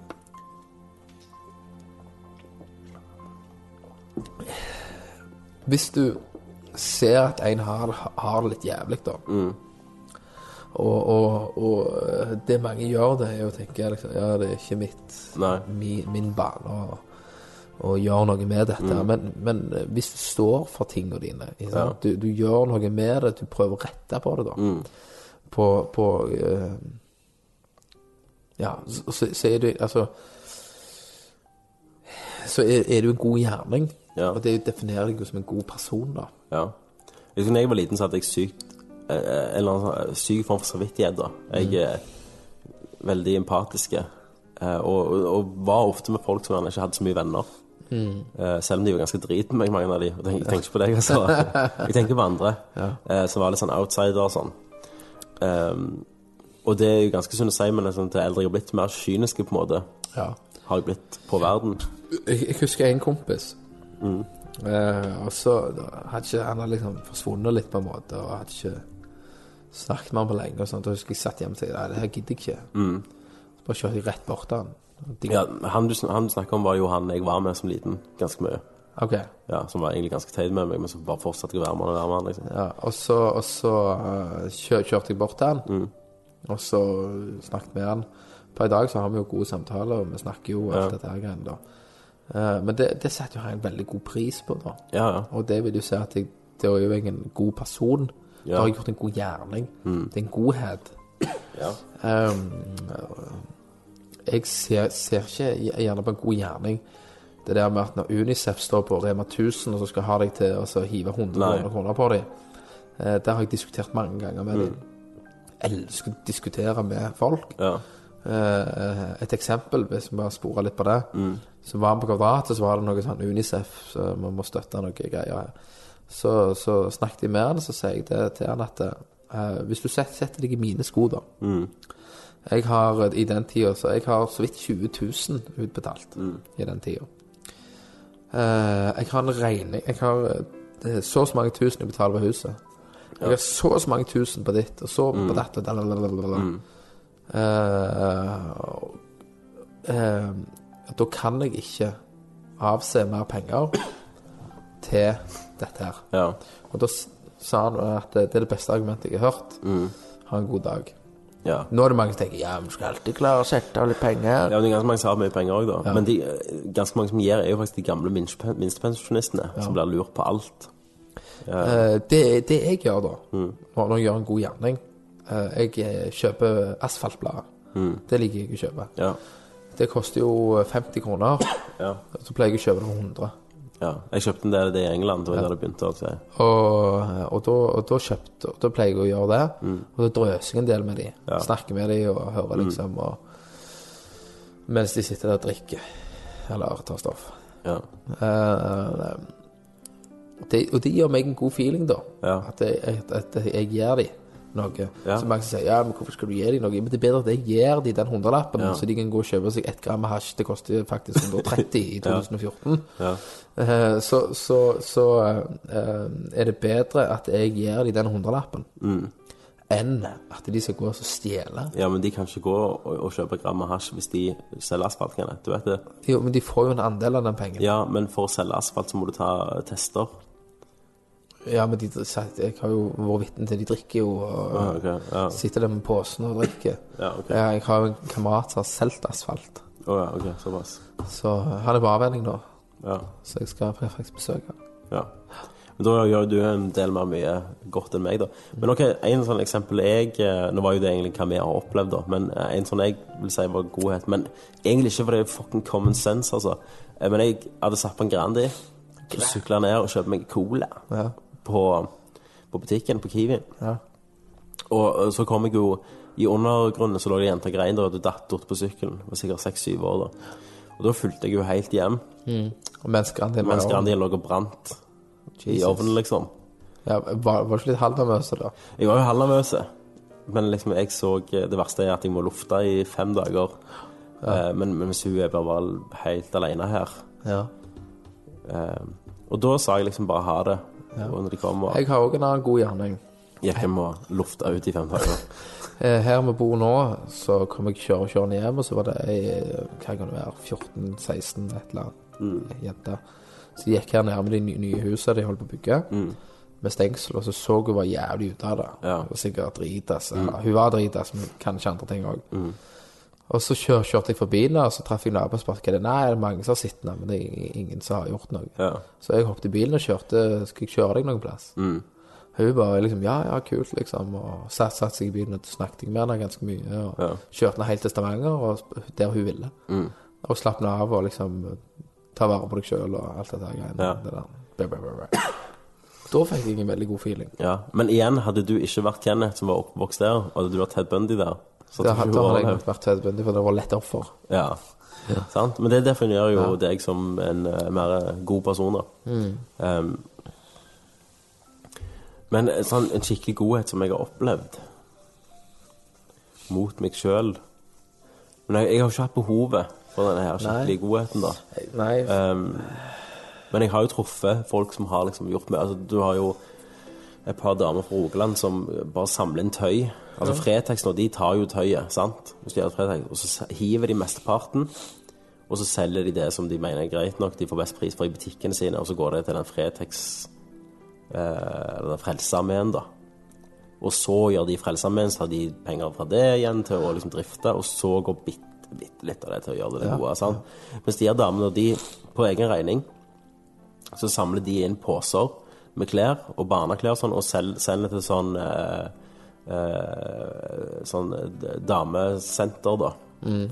hvis du ser at en har, har det litt jævlig, da og, og, og eh, det mange gjør, det er å tenke liksom, Ja, det er ikke mitt min, min bane å, å gjøre noe med dette. Men, men eh, hvis du står for tingene dine, sant? Du, du gjør noe med det, du prøver å rette på det, da. På, på uh, Ja, så, så, er det Altså Så er, er du en god gjerning. Ja. Og det definerer deg jo som en god person, da. Ja. Jeg husker da jeg var liten, så hadde jeg sykt eh, En eller annen syk form for samvittighet. da. Jeg er veldig empatisk. eh, Og, og, og var ofte med folk som gjerne ikke hadde så mye venner. Eh, selv om de var ganske drit med meg, mange av de. Jeg tenker ikke på deg, altså. Jeg tenker på andre [laughs] eh, som var litt sånn outsider og sånn. Um, og det er jo ganske synd å si, men liksom, til eldre jeg har blitt, mer kyniske på en måte Ja. har jeg blitt på verden. Jeg, jeg husker en kompis. Eh, og så hadde ikke han hadde liksom forsvunnet litt, på en måte, og hadde ikke snakket med han på lenge. Og sånt, og husker jeg satt hjemme og tenkte nei, det her gidder jeg ikke. Så bare kjørte jeg rett bort til han. Ja, han, du, han du snakker om, var jo han jeg var med som liten ganske mye. Ok. Ja, Som var egentlig ganske teit med meg, men så bare fortsatte jeg å være med han og være med han. liksom. Ja, og så, og så eh, kjør, kjørte jeg bort til han, og så snakket med han. På i dag så har vi jo gode samtaler, og vi snakker jo alt dette her greiene, da. Eh, men det, det setter jo han en veldig god pris på, da. Ja, ja. Og det vil jo si at jeg, det er jo jeg en god person. Da har jeg gjort en god gjerning. Det er en godhet. ja. Um, jeg ser, ser ikke gjerne på en god gjerning det der med at når Unicef står på Rema 1000 og så skal ha deg til å så hive 100 Nei. kroner- på dem, eh, det har jeg diskutert mange ganger med dem. Elsker å diskutere med folk. ja. Eh, et eksempel, hvis vi bare sporer litt på det. Så var vi på Kvadratet, så var det noe sånn Unicef, så vi må støtte noe greier. Så, så snakket jeg med han, så sier jeg det til han at eh, hvis du set- setter deg i mine sko, da Jeg har eh, i den tida så jeg har så vidt 20 000 utbetalt i den tida. Uh, jeg har en regning Jeg har eh, så og så mange tusen jeg betaler på huset. Jeg har så og så mange tusen på ditt, og så på datt og dalalala. uh, uh, da kan jeg ikke avse mer penger til dette her. ja. Og da sa han at det er det beste argumentet jeg har hørt. Ha en god dag. Ja. Nå er det mange som tenker ja, du skal alltid klare å sette av litt penger. Ja, men det er ganske mange som har mye penger òg, da. Men de, ganske mange som gir, er jo faktisk de gamle minstepensjonistene, minstepensjonistene som blir lurt på alt. Uh, det, det jeg gjør da, når når jeg gjør en god gjerning uh, Jeg eh, kjøper asfaltblader. Det liker jeg å kjøpe. Ja. Det koster jo 50 kroner. Ja. Så pleier jeg å kjøpe det for 100. ja. Jeg kjøpte en del i England, det var der det begynte. Altså. Og, og, da, og da kjøpte Da pleier jeg å gjøre det. Og da drøser jeg en del med de. Ja. Snakker med de og hører liksom og, Mens de sitter der og drikker. Eller tar stoff. Ja. Uh, det, og det gir meg en god feeling, da. Ja. At, jeg, at, at jeg gir dem noe. Ja. Så mange sier ja, men hvorfor skal du gi dem noe? Men det er bedre at jeg gir dem den hundrelappen, Ja. så de kan gå og kjøpe seg ett gram med hasj. Det koster faktisk 130 i [laughs] 2014. Ja. Eh, så så, så uh, er det bedre at jeg gir dem den hundrelappen, Mm. enn at de skal gå og stjele. ja, men de kan ikke gå og, og kjøpe gram med hasj hvis de selger asfalt. Kan jeg. Du vet det? Jo, men de får jo en andel av den pengen. Ja, men for å selge asfalt så må du ta tester. Ja, men de, jeg har jo vært vitne til de drikker jo og ah, okay, ja. sitter der med posen og drikker. [laughs] Ja, ok. Ja, jeg har en kamerat som har solgt asfalt, Oh, ja, okay, såpass. så han er på avvenning nå. Ja, Så jeg skal faktisk besøke han. ja. Men da gjør du en del mer mye godt enn meg, da. Men ok, en sånn eksempel jeg eh, Nå var jo det egentlig hva vi har opplevd, da, men eh, en sånn jeg vil si var godhet Men egentlig ikke fordi det er fucking common sense, altså. Eh, Men jeg hadde satt på en Grandi, sykla ned og kjøpte meg cola Ja. På, på butikken på Kiwi. Ja. Og så kom jeg jo I undergrunnen så lå det jenter grein der, og du datt bort på sykkelen. Var sikkert seks-syv år da. Og da fulgte jeg jo helt hjem, Og mens Grandien mens. Grandien lå og brant i Jesus. ovnen, liksom. Ja, var, var det ikke litt halvnervøs da? Jeg var jo halvnervøs, men liksom jeg så Det verste er at jeg må lufte i fem dager. Eh, men, men hvis hun er bare helt alene her Ja. eh, Og da sa jeg liksom bare ha det. Og når de kommer Jeg har òg en annen god gjerning. gikk hjem og lufta ut i fem dager. [laughs] Eh, Her vi bor nå, så kom jeg kjøre kjørende hjem, og så var det ei hva kan det være, 14-16, et eller annet jente. Så jeg gikk her med de nye, nye husene de holdt på å bygge, med stengsel, og så så hun var jævlig ute av det. Ja. Var sikkert dritas. Mm. hun var dritas, men kanskje andre ting òg. Og så kjør, kjørte jeg forbi henne, og så traff jeg er. Nei, det er mange som har sittet der, men det er ingen som har gjort noe. Ja. Så jeg hoppet i bilen og kjørte Skal jeg kjøre deg noen plass? Hun bare liksom Ja, ja, kult, liksom. Og satt, satt seg i bilen og snakket med henne ganske mye. Og Ja. kjørte henne helt til Stavanger, og der hun ville. Og slapp henne av og liksom ta vare på deg sjøl og alt dette greiene. Ja. Det der. Da fikk jeg en veldig god feeling. Ja, Men igjen, hadde du ikke vært Kenneth som var oppvokst der, og hadde du vært Ted Bundy der så det, hadde jeg vært Bundy, for det var lett offer. Ja. Sant? Men det definerer jo deg som en uh, mer god person, da. Um, men en sånn, en skikkelig godhet som jeg har opplevd mot meg sjøl Men jeg, jeg har ikke hatt behovet for denne her skikkelige godheten, da. Nei, Um, men jeg har jo truffet folk som har liksom gjort meg altså, Du har jo et par damer fra Rogaland som bare samler inn tøy. Altså Fretex nå, de tar jo tøyet, sant? Hvis de gjør Fretex, og så hiver de mesteparten. Og så selger de det som de mener er greit nok. De får best pris for i butikkene sine, og så går det til den Fretex eh, Eller den Frelsesarmeen, da. Og så gjør de Frelsesarmeen, så har de penger fra det igjen til å liksom drifte, og så går bitte, bitte litt av det til å gjøre det gode. sant? Mens de her damene, de på egen regning så samler de inn poser med klær og barneklær sånn, og sel- til sånn eh, eh, sånn damesenter, da.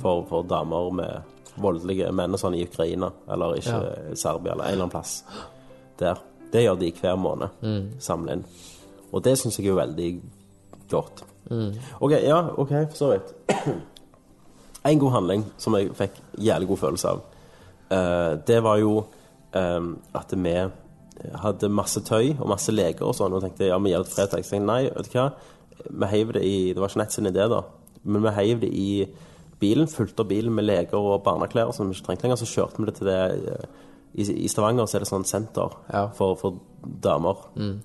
For, for damer med voldelige menn og sånn i Ukraina, eller ikke i Serbia, eller en eller annen plass. Der. Det gjør de hver måned. Samle inn. Og det syns jeg er veldig godt. OK, ja, OK, for så vidt. [clears throat] En god handling som jeg fikk jævlig god følelse av, uh, det var jo um, at vi hadde masse tøy og masse leker og sånn, og tenkte ja, vi gjør det til Fretex. Jeg tenkte, Nei, vet du hva, vi heiv det i Det var nett sin idé, da, men vi heiv det i bilen, fulgte bilen med leker og barneklær som vi ikke trengte lenger, så kjørte vi det til det eh, i, I Stavanger så er det sånn senter Ja. for, for damer, Mm.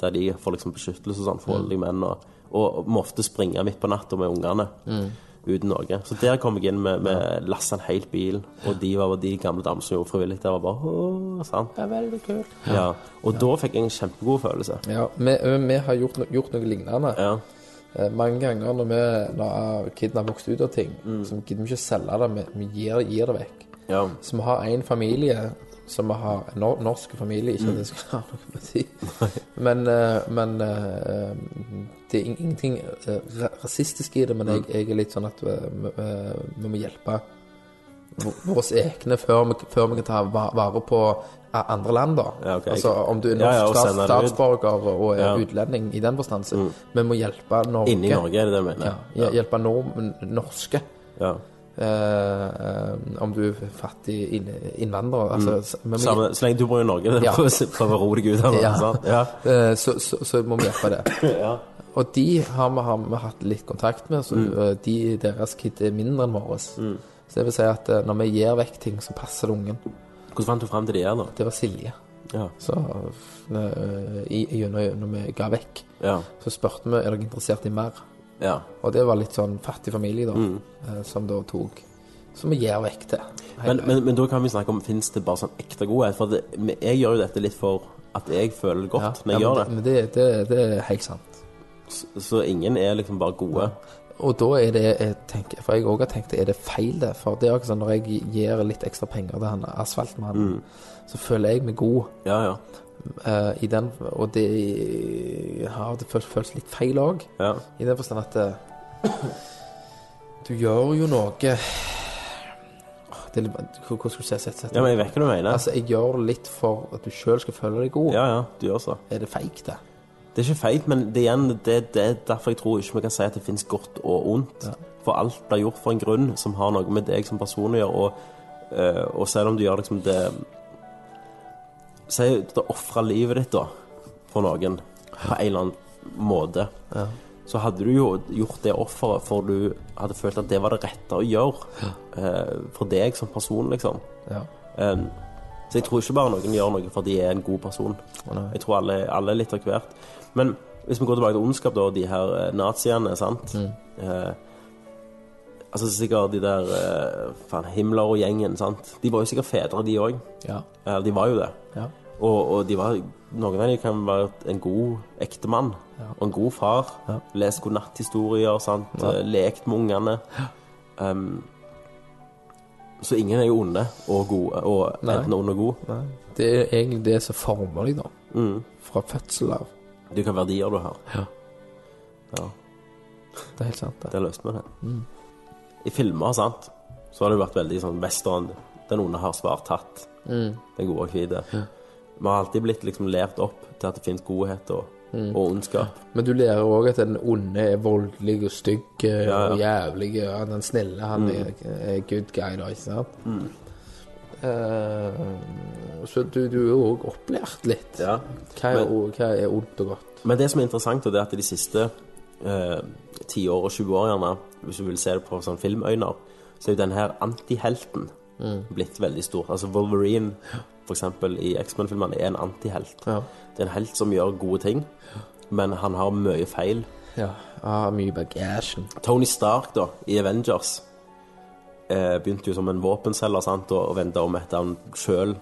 der de får liksom beskyttelse og sånn, for voldelige menn, og, og må ofte springe midt på natta med ungene uten noe. Så der kom jeg inn med, med lassa en hel bil, og de var de gamle damene som gjorde frivillig. Der var bare åh, sant? det er veldig kult. Ja. Og da fikk jeg en kjempegod følelse. Ja, vi, vi har gjort, no, gjort noe lignende. Ja. Eh, mange ganger når vi når kiden har vokst ut av ting, så gidder vi ikke selge det, vi, vi gir, gir det vekk. Ja. Så vi har en familie som vi har En norsk familie, ikke at det skal ha noe å si. Men, eh, men eh, det er ingenting eh, rasistisk i det, men jeg, jeg er litt sånn at vi, vi må hjelpe våre egne før vi, før vi kan ta vare på andre land, da. Ja, okay. Altså om du er norsk ja, og stats, ut. statsborger og er Ja. utlending i den forstand, så vi må hjelpe Norge. Inni Norge, er det det du mener? Ja, hjelpe nord norske. Ja. Eh, om du er fattig inn, innvandrer. Altså, mm. vi må så lenge du bor i Norge, Ja. prøv å roe deg ut av. Ja. Ja. uh, så, så, så må vi hjelpe det. [laughs] Ja. Og de har vi, har vi hatt litt kontakt med, så Mm. de, deres kid er mindre enn våre. Så det vil si at når vi gir vekk ting, så passer det ungen. Hvordan fant du frem til de her, da? Det var Silje. Ja. Så uh, i- gjennom når vi ga vekk, Ja. så spurte vi er dere interessert i mer. Ja. Og det var litt sånn fattig familie, da, Mm. eh, som da tok Som vi gir vekk til. Men, men, men da kan vi snakke om Fins det bare sånn ekte godhet? For det, jeg gjør jo dette litt for at jeg føler godt Ja, når jeg ja, gjør det. Men det, det, det er helt sant. Så, så ingen er liksom bare gode. Og da er det jeg tenker, For jeg òg har tenkt er det feil, det? For det er ikke sånn når jeg gir litt ekstra penger til han asfaltmannen, så føler jeg meg god Ja, ja. Uh, i den, og det har det følt, føles litt feil òg. ja. I den forstand at uh, du gjør jo noe det Hvordan skal du si sett, sett, ja, men jeg vet hva du mener. Altså, jeg gjør det litt for at du sjøl skal føle deg god. Ja, ja, du gjør så. Er det feigt, det? Det er ikke feigt, men det, igjen, det, det er derfor jeg tror ikke vi kan si at det finnes godt og ondt. For alt blir gjort for en grunn som har noe med deg som person å gjøre. Og, eh, og selv om du gjør liksom det Si du ofrer livet ditt da for noen på en eller annen måte. Så hadde du jo gjort det offeret for du hadde følt at det var det rette å gjøre eh, for deg som person, liksom. Ja. Um, så jeg tror ikke bare noen gjør noe fordi de er en god person. Jeg tror alle, alle er litt av hvert. Men hvis vi går tilbake til ondskap, da, de her eh, naziene, sant eh, Altså sikkert de der eh, faen, Himmler og gjengen, sant. De var jo sikkert fedre, de òg. Ja. Eh, de var jo det. ja. Og, og de var, noen av dem kan være en god ektemann og en god far. Ja. Lest godnatthistorier, sant. Ja. Eh, Lekt med ungene. Um, så ingen er jo onde og gode, og Nei. enten ond og god. Nei. Det er egentlig det som former deg, da. Mm. Fra fødsel av. Det er hva verdier du har. Ja. Ja, Det er helt sant, det. det løste vi det. I filmer, sant, så har det jo vært veldig sånn western. Den onde har svart tatt. Den gode og hvite. Vi har alltid blitt liksom lært opp til at det finnes godhet og, og ondskap. Men du lærer òg at den onde er voldelig og stygg eh, Ja, og jævlig, og den snille han er, er good guy, da, ikke sant? Eh, så du, du er jo òg opplært litt. Ja. Hva, er, Men- hva er ondt og godt? Men det som er interessant, det er at de siste eh, 10 år og 20 år gjerne, hvis du vil se det på sånn filmøyner, så er jo denne her antihelten blitt veldig stor. Altså Wolverine, eksempel, i X-Men-filmene, er en antihelt. Ja. Det er en helt som gjør gode ting, men han har mye feil. Ja, ah, mye bagasjen. Tony Stark, da, i Avengers, eh, begynte jo som en våpenselger, sant, og, og vendte om etter han sjøl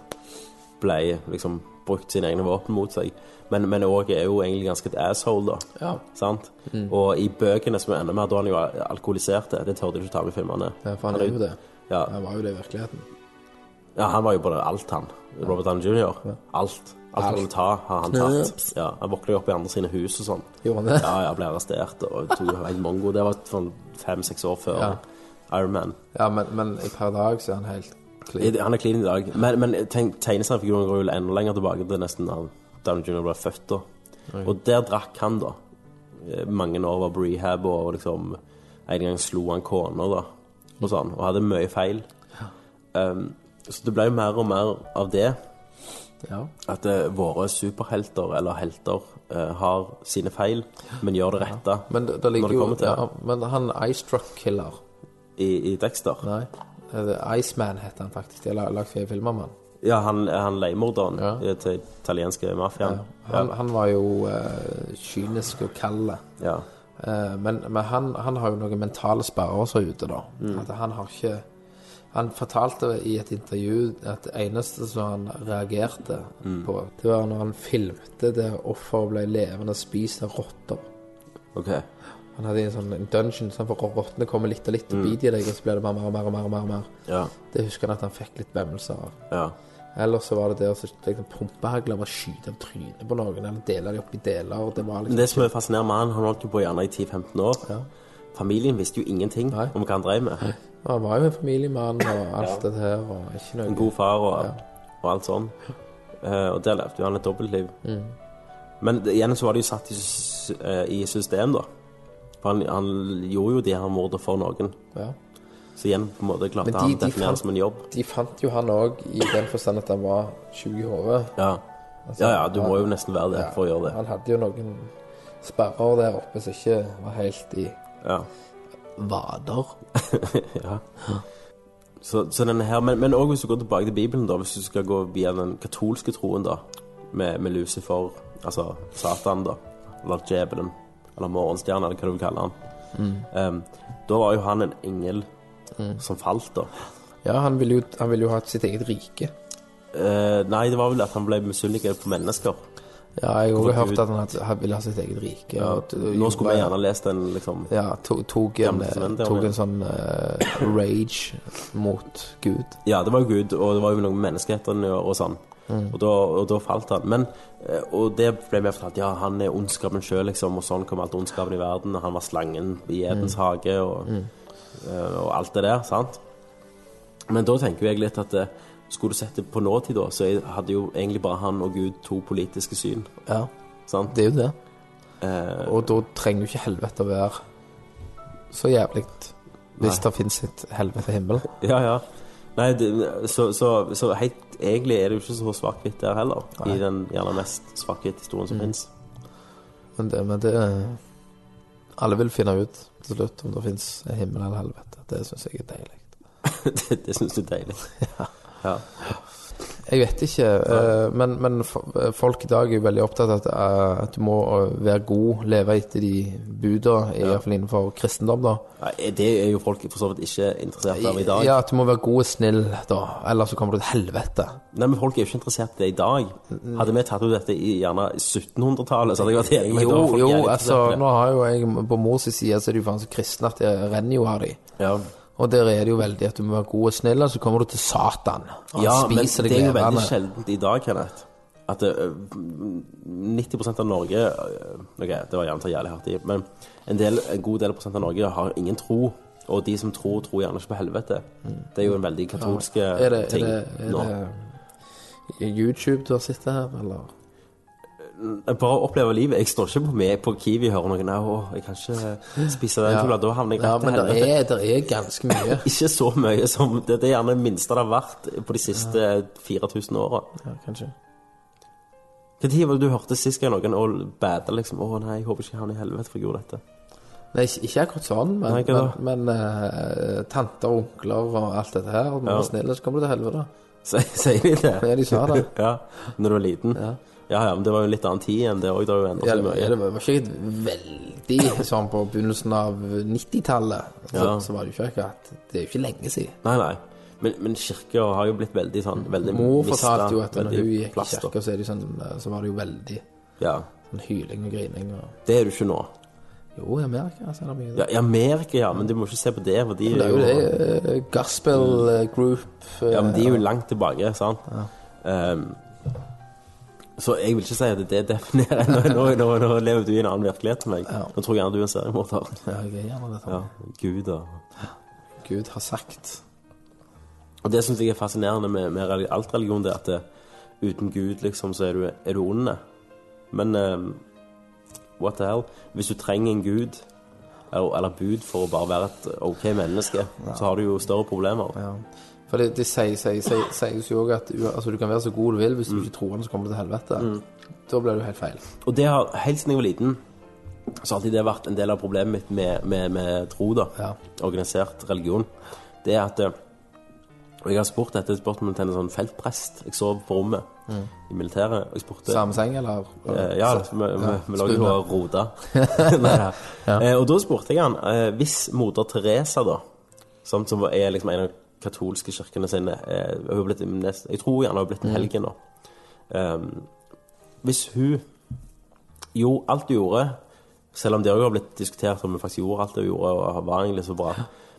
ble liksom brukt sine egne våpen mot seg. Men, men også er jo egentlig ganske et asshole, da. Ja. Sant? Og i bøkene som ender med at han jo alkoholisert. Det tørde de ikke ta med i filmene. ja, for han er jo det. Ja, Han var jo det i virkeligheten. Ja, han var jo både alt, han. Robert Downey jr. Alt. Alt han ville ta, har han tatt. Ja, han våkna jo opp i andre sine hus og sånn. Gjorde han det? Ja, ja, ble arrestert og tok [laughs] helt mongo. Det var fem-seks år før Ja. Iron Man. Ja, men, men i per dag så er han helt clean. Han er clean i dag. Men, men tegneseriefiguren går jo enda lenger tilbake til nesten da Downey Jr. ble født. da. Og der drakk han, da. Eh, Mange år var på rehab og liksom En gang slo han kona, da. Og sånn. Og hadde mye feil. Ja. Um, så det ble jo mer og mer av det. Ja. At eh, våre superhelter, eller helter, eh, har sine feil, men gjør det rette Men det, det ligger når det jo kommer til ja, Men han Icetruck-killer i, i Dexter. Nei. eh, Iceman heter han faktisk. De har la- lagd flere filmer med han. Ja, han, han leiemorderen Ja. i- til italienske mafiaen. Han, han var jo eh, kynisk og kald. Ja. Eh, men men han, han har jo noen mentale sperrer som er ute, da. At han har ikke Han fortalte i et intervju at det eneste som han reagerte på, det var når han filmte der offeret ble levende spist av rotter. OK. Han hadde en sånn en dungeon, sånn for rottene kommer litt og litt og biter i deg, og så blir det mer og mer og mer. og mer, og mer. Ja. Det husker han at han fikk litt vemmelser av. ja. Ellers så var det det å liksom, pumpehagler bare skyte av trynet på noen, eller dele dem opp i deler. Det var liksom det som er fascinerende med han, han holdt jo på gjerne i 10-15 år. Ja. Familien visste jo ingenting Nei. om hva han drev med. Han var jo en familiemann og [laughs] alt det her, og ikke noe En god far og, og alt sånn. Uh, og der levde jo han et dobbeltliv. Mm. Men igjen så var det jo satt i, eh, i system, da. For han, han gjorde jo de her mordene for noen. Ja. Så igjen på en måte klarte de- han å definere det som en jobb. De fant jo han òg i den forstand at han var sjuk i hodet. Ja. ja, ja, du må jo nesten være det for å gjøre det. Han hadde jo noen sperrer der oppe som ikke var helt i Ja. vader. [laughs] ja. Så, så denne her, men, men også hvis du går tilbake til Bibelen, da, hvis du skal gå via den katolske troen, da, med, med Lucifer, altså Satan, da, eller djevelen, eller morgenstjerne, eller hva du vil kalle han, Em, da var jo han en engel som falt, da. Ja, han ville jo, han ville jo ha sitt eget rike. Uh, nei, det var vel at han ble misunnelig på mennesker. Ja, jeg har hørt at han hadde, han ville ha sitt eget rike. Ja. og og, Nå skulle vi gjerne lest den, liksom. Ja, to, tok, en, tok en sånn uh, rage mot Gud. Ja, det var jo Gud, og det var jo noe med menneskeheten og, sånn. Og, da, og da falt han. Men, eh, og det ble vi fortalt, ja, han er ondskapen sjøl, liksom, og sånn kom alt ondskapen i verden. Og han var slangen i Edens hage, og, mm. og alt det der, sant? Men da tenker jeg litt at eh, skulle du sett det på nåtid, da, så hadde jo egentlig bare han og Gud to politiske syn. Ja, Sant? det er jo det. Eh, Og da trenger jo ikke helvete å være så jævlig hvis Nei. det fins et helvete himmel. [laughs] Ja, ja. Nei, det, så, så, så helt egentlig er det jo ikke så svart-hvitt der heller. Nei. I den gjerne mest svart-hvitt-historien som finnes. Men det, men det Alle vil finne ut til slutt om det fins himmel eller helvete. Det syns jeg er deilig. [laughs] det det syns du er deilig. Ja. Jeg vet ikke, uh, men, men f- folk i dag er jo veldig opptatt av at, uh, at du må eh, være god, leve etter de buda, i hvert fall innenfor kristendom, da. Ja, Det er jo folk for så vidt ikke interessert av i dag. Ja, at du må være god og snill, da. Ellers så kommer du til helvete. Nei, men Folk er jo ikke interessert i det i dag. Hadde vi tatt ut dette i gjerne 1700-tallet, så hadde jeg vært enig med deg. Jo, jo, altså, nå har jo jeg På mors side så er de jo faen så kristne at det renner jo av de. Ja. Og der er det jo veldig at du må være god og snill, og så kommer du til Satan. Og ja, men det er jo veldig sjeldent i dag, Kenneth. At det, øh, 90% av Norge øh, Ok, det var gjerne jævlig hardt i, men en, del, en god del prosent av Norge har ingen tro. Og de som tror, tror gjerne ikke på helvete. Det er jo en veldig katolsk ja. Er det, er ting det, er nå. det YouTube du har sett her, eller? Bare å oppleve livet. Jeg står ikke på med på Kiwi og hører noen Nei, jeg kan ikke spise den Ja. Da havner jeg rett men til helvete. er, det er ganske mye. [laughs] Ikke så mye som Det, det er gjerne det minste det har vært på de siste 4000 åra. Ja, kanskje. Når var det du hørte sist gang noen og bada liksom Å nei, jeg håper ikke jeg havner i helvete for jeg gjorde dette. Nei, ikke, akkurat sånn, men, Nei, men, men uh, tanter og onkler og alt dette her, når du Ja. snill, så kommer du til helvete. [laughs] Sier de det? Ja, de sa det. [laughs] Ja, når du var liten? Ja. Ja, ja, men det var jo en litt annen tid enn det òg. Det har jo endret Ja, seg det, var, mye. ja, det var ikke veldig sånn på begynnelsen av 90-tallet. Så, Ja. så var det jo ikke akkurat Det er jo ikke lenge siden. Nei, nei. Men, men kirka har jo blitt veldig sånn veldig Mor mistet fortalte jo at når veldig hun gikk i kirka, så, er det sånn, så var det jo veldig Ja. sånn hyling og grining. Og... Det er du ikke nå. Jo, i Amerika så er det mye. Ja, I Amerika, ja, men du må ikke se på det, for de det er jo det eh, gospel eh, group eh, Ja, men de er jo langt tilbake, sant? Ehm, så jeg vil ikke si at det definerer Nå, nå, nå, nå lever du i en annen virkelighet enn meg. Ja. Nå tror jeg gjerne du er en seriemorder. Ja, jeg er gjerne det. Ja. Gud og Gud har sagt. Og det syns jeg er fascinerende med, med alt religion, det at det, uten Gud, liksom, så er du, er du ond. Men um, what the hell? Hvis du trenger en gud, eller, eller bud, for å bare være et OK menneske, så har du jo større problemer. Ja. For det, det sies jo òg at du, altså, du kan være så god du vil, hvis du Mm. ikke tror han, så kommer du til helvete. Da blir du helt feil. Og det har, helt siden jeg var liten, så har alltid det vært en del av problemet mitt med, med, med tro, da. Ja. Organisert religion. Det er at eh, Og jeg har spurt dette spørsmålet til en sånn feltprest. Jeg sov på rommet i militæret, og jeg spurte Samme seng, eller? Eh, ja, vi, Ja, vi lagde jo og rota. [laughs] [laughs] Ja. Eh, og da spurte jeg han eh, hvis moder Teresa, da, som, som er liksom en av katolske kirkene sine eh, hun blitt, Jeg tror gjerne hun har blitt en helgen nå. Um, hvis hun Jo, alt hun gjorde, selv om det òg har blitt diskutert om hun faktisk gjorde alt hun gjorde, og var egentlig så bra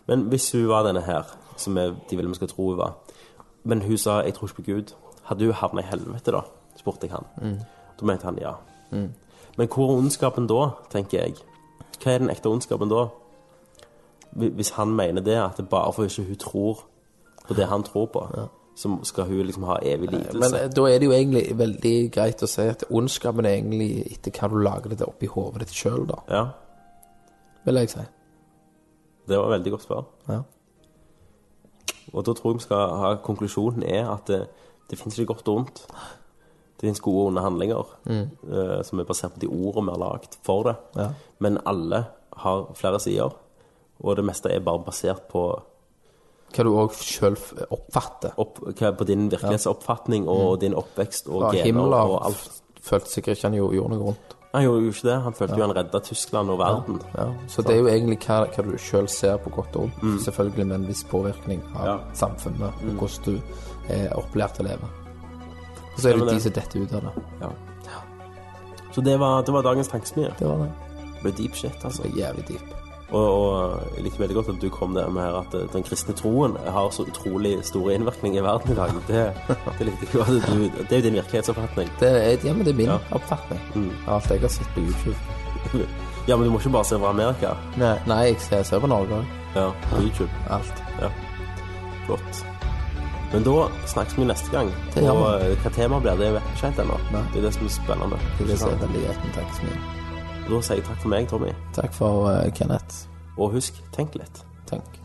Men hvis hun var denne her, som jeg, de vil vi skal tro hun var Men hun sa 'jeg tror ikke på Gud', hadde hun havna i helvete da? spurte jeg han. Da mente han ja. Men hvor er ondskapen da, tenker jeg? Hva er den ekte ondskapen da? Hvis han mener det, at det bare for ikke hun tror på det han tror på, så skal hun liksom ha evig lidelse. Men eh, da er det jo egentlig veldig greit å si at ondskapen er egentlig etter hva du lager det oppi hodet ditt sjøl, da. Ja, Vil jeg si. det var veldig godt svar. Ja. Og da tror jeg vi skal ha konklusjonen er at det, det finnes ikke godt og ondt. Det finnes gode og onde handlinger eh, som er basert på de ordene vi har lagd for det. Ja. Men alle har flere sider, og det meste er bare basert på, Hva du òg sjøl oppfatter. opp, hva, på din virkelighetsoppfatning og din oppvekst og Fra gener og alt. følte sikkert ikke han gjorde, noe rundt. Han gjorde jo ikke det. Han følte jo han redda Tyskland og verden. Ja. Så det er jo egentlig hva, hva du sjøl ser på godt og ondt. Selvfølgelig med en viss påvirkning av Ja. samfunnet og hvordan du er opplært til å leve. Og så er det, det de som detter ut av det. Ja. Så det var, det var dagens tankesmie. Det var det. Det deep shit, altså. Det var jævlig deep. Og, og jeg likte veldig godt at du kom der med at eh, den kristne troen har så utrolig stor innvirkning i verden i dag. Det, det likte jeg godt. du- Det er jo din virkelighetsoppfatning. Det er, ja, men det er min Ja. oppfatning. Mm. Av alt jeg har sett på YouTube. [laughs] Ja, men du må ikke bare se fra Amerika. Nei, Nei jeg ser, ser på Norge òg. Ja, på YouTube. Alt. Ja. Flott. Men da snakkes vi neste gang. Og eh, hva tema blir det, vet vi ikke helt ennå. Det er det som er spennende. Det er det som er Ikke Takk med tankesmien. Da sier jeg takk for meg, Tommy. Takk for uh, Kenneth. Og husk, tenk litt. Tenk.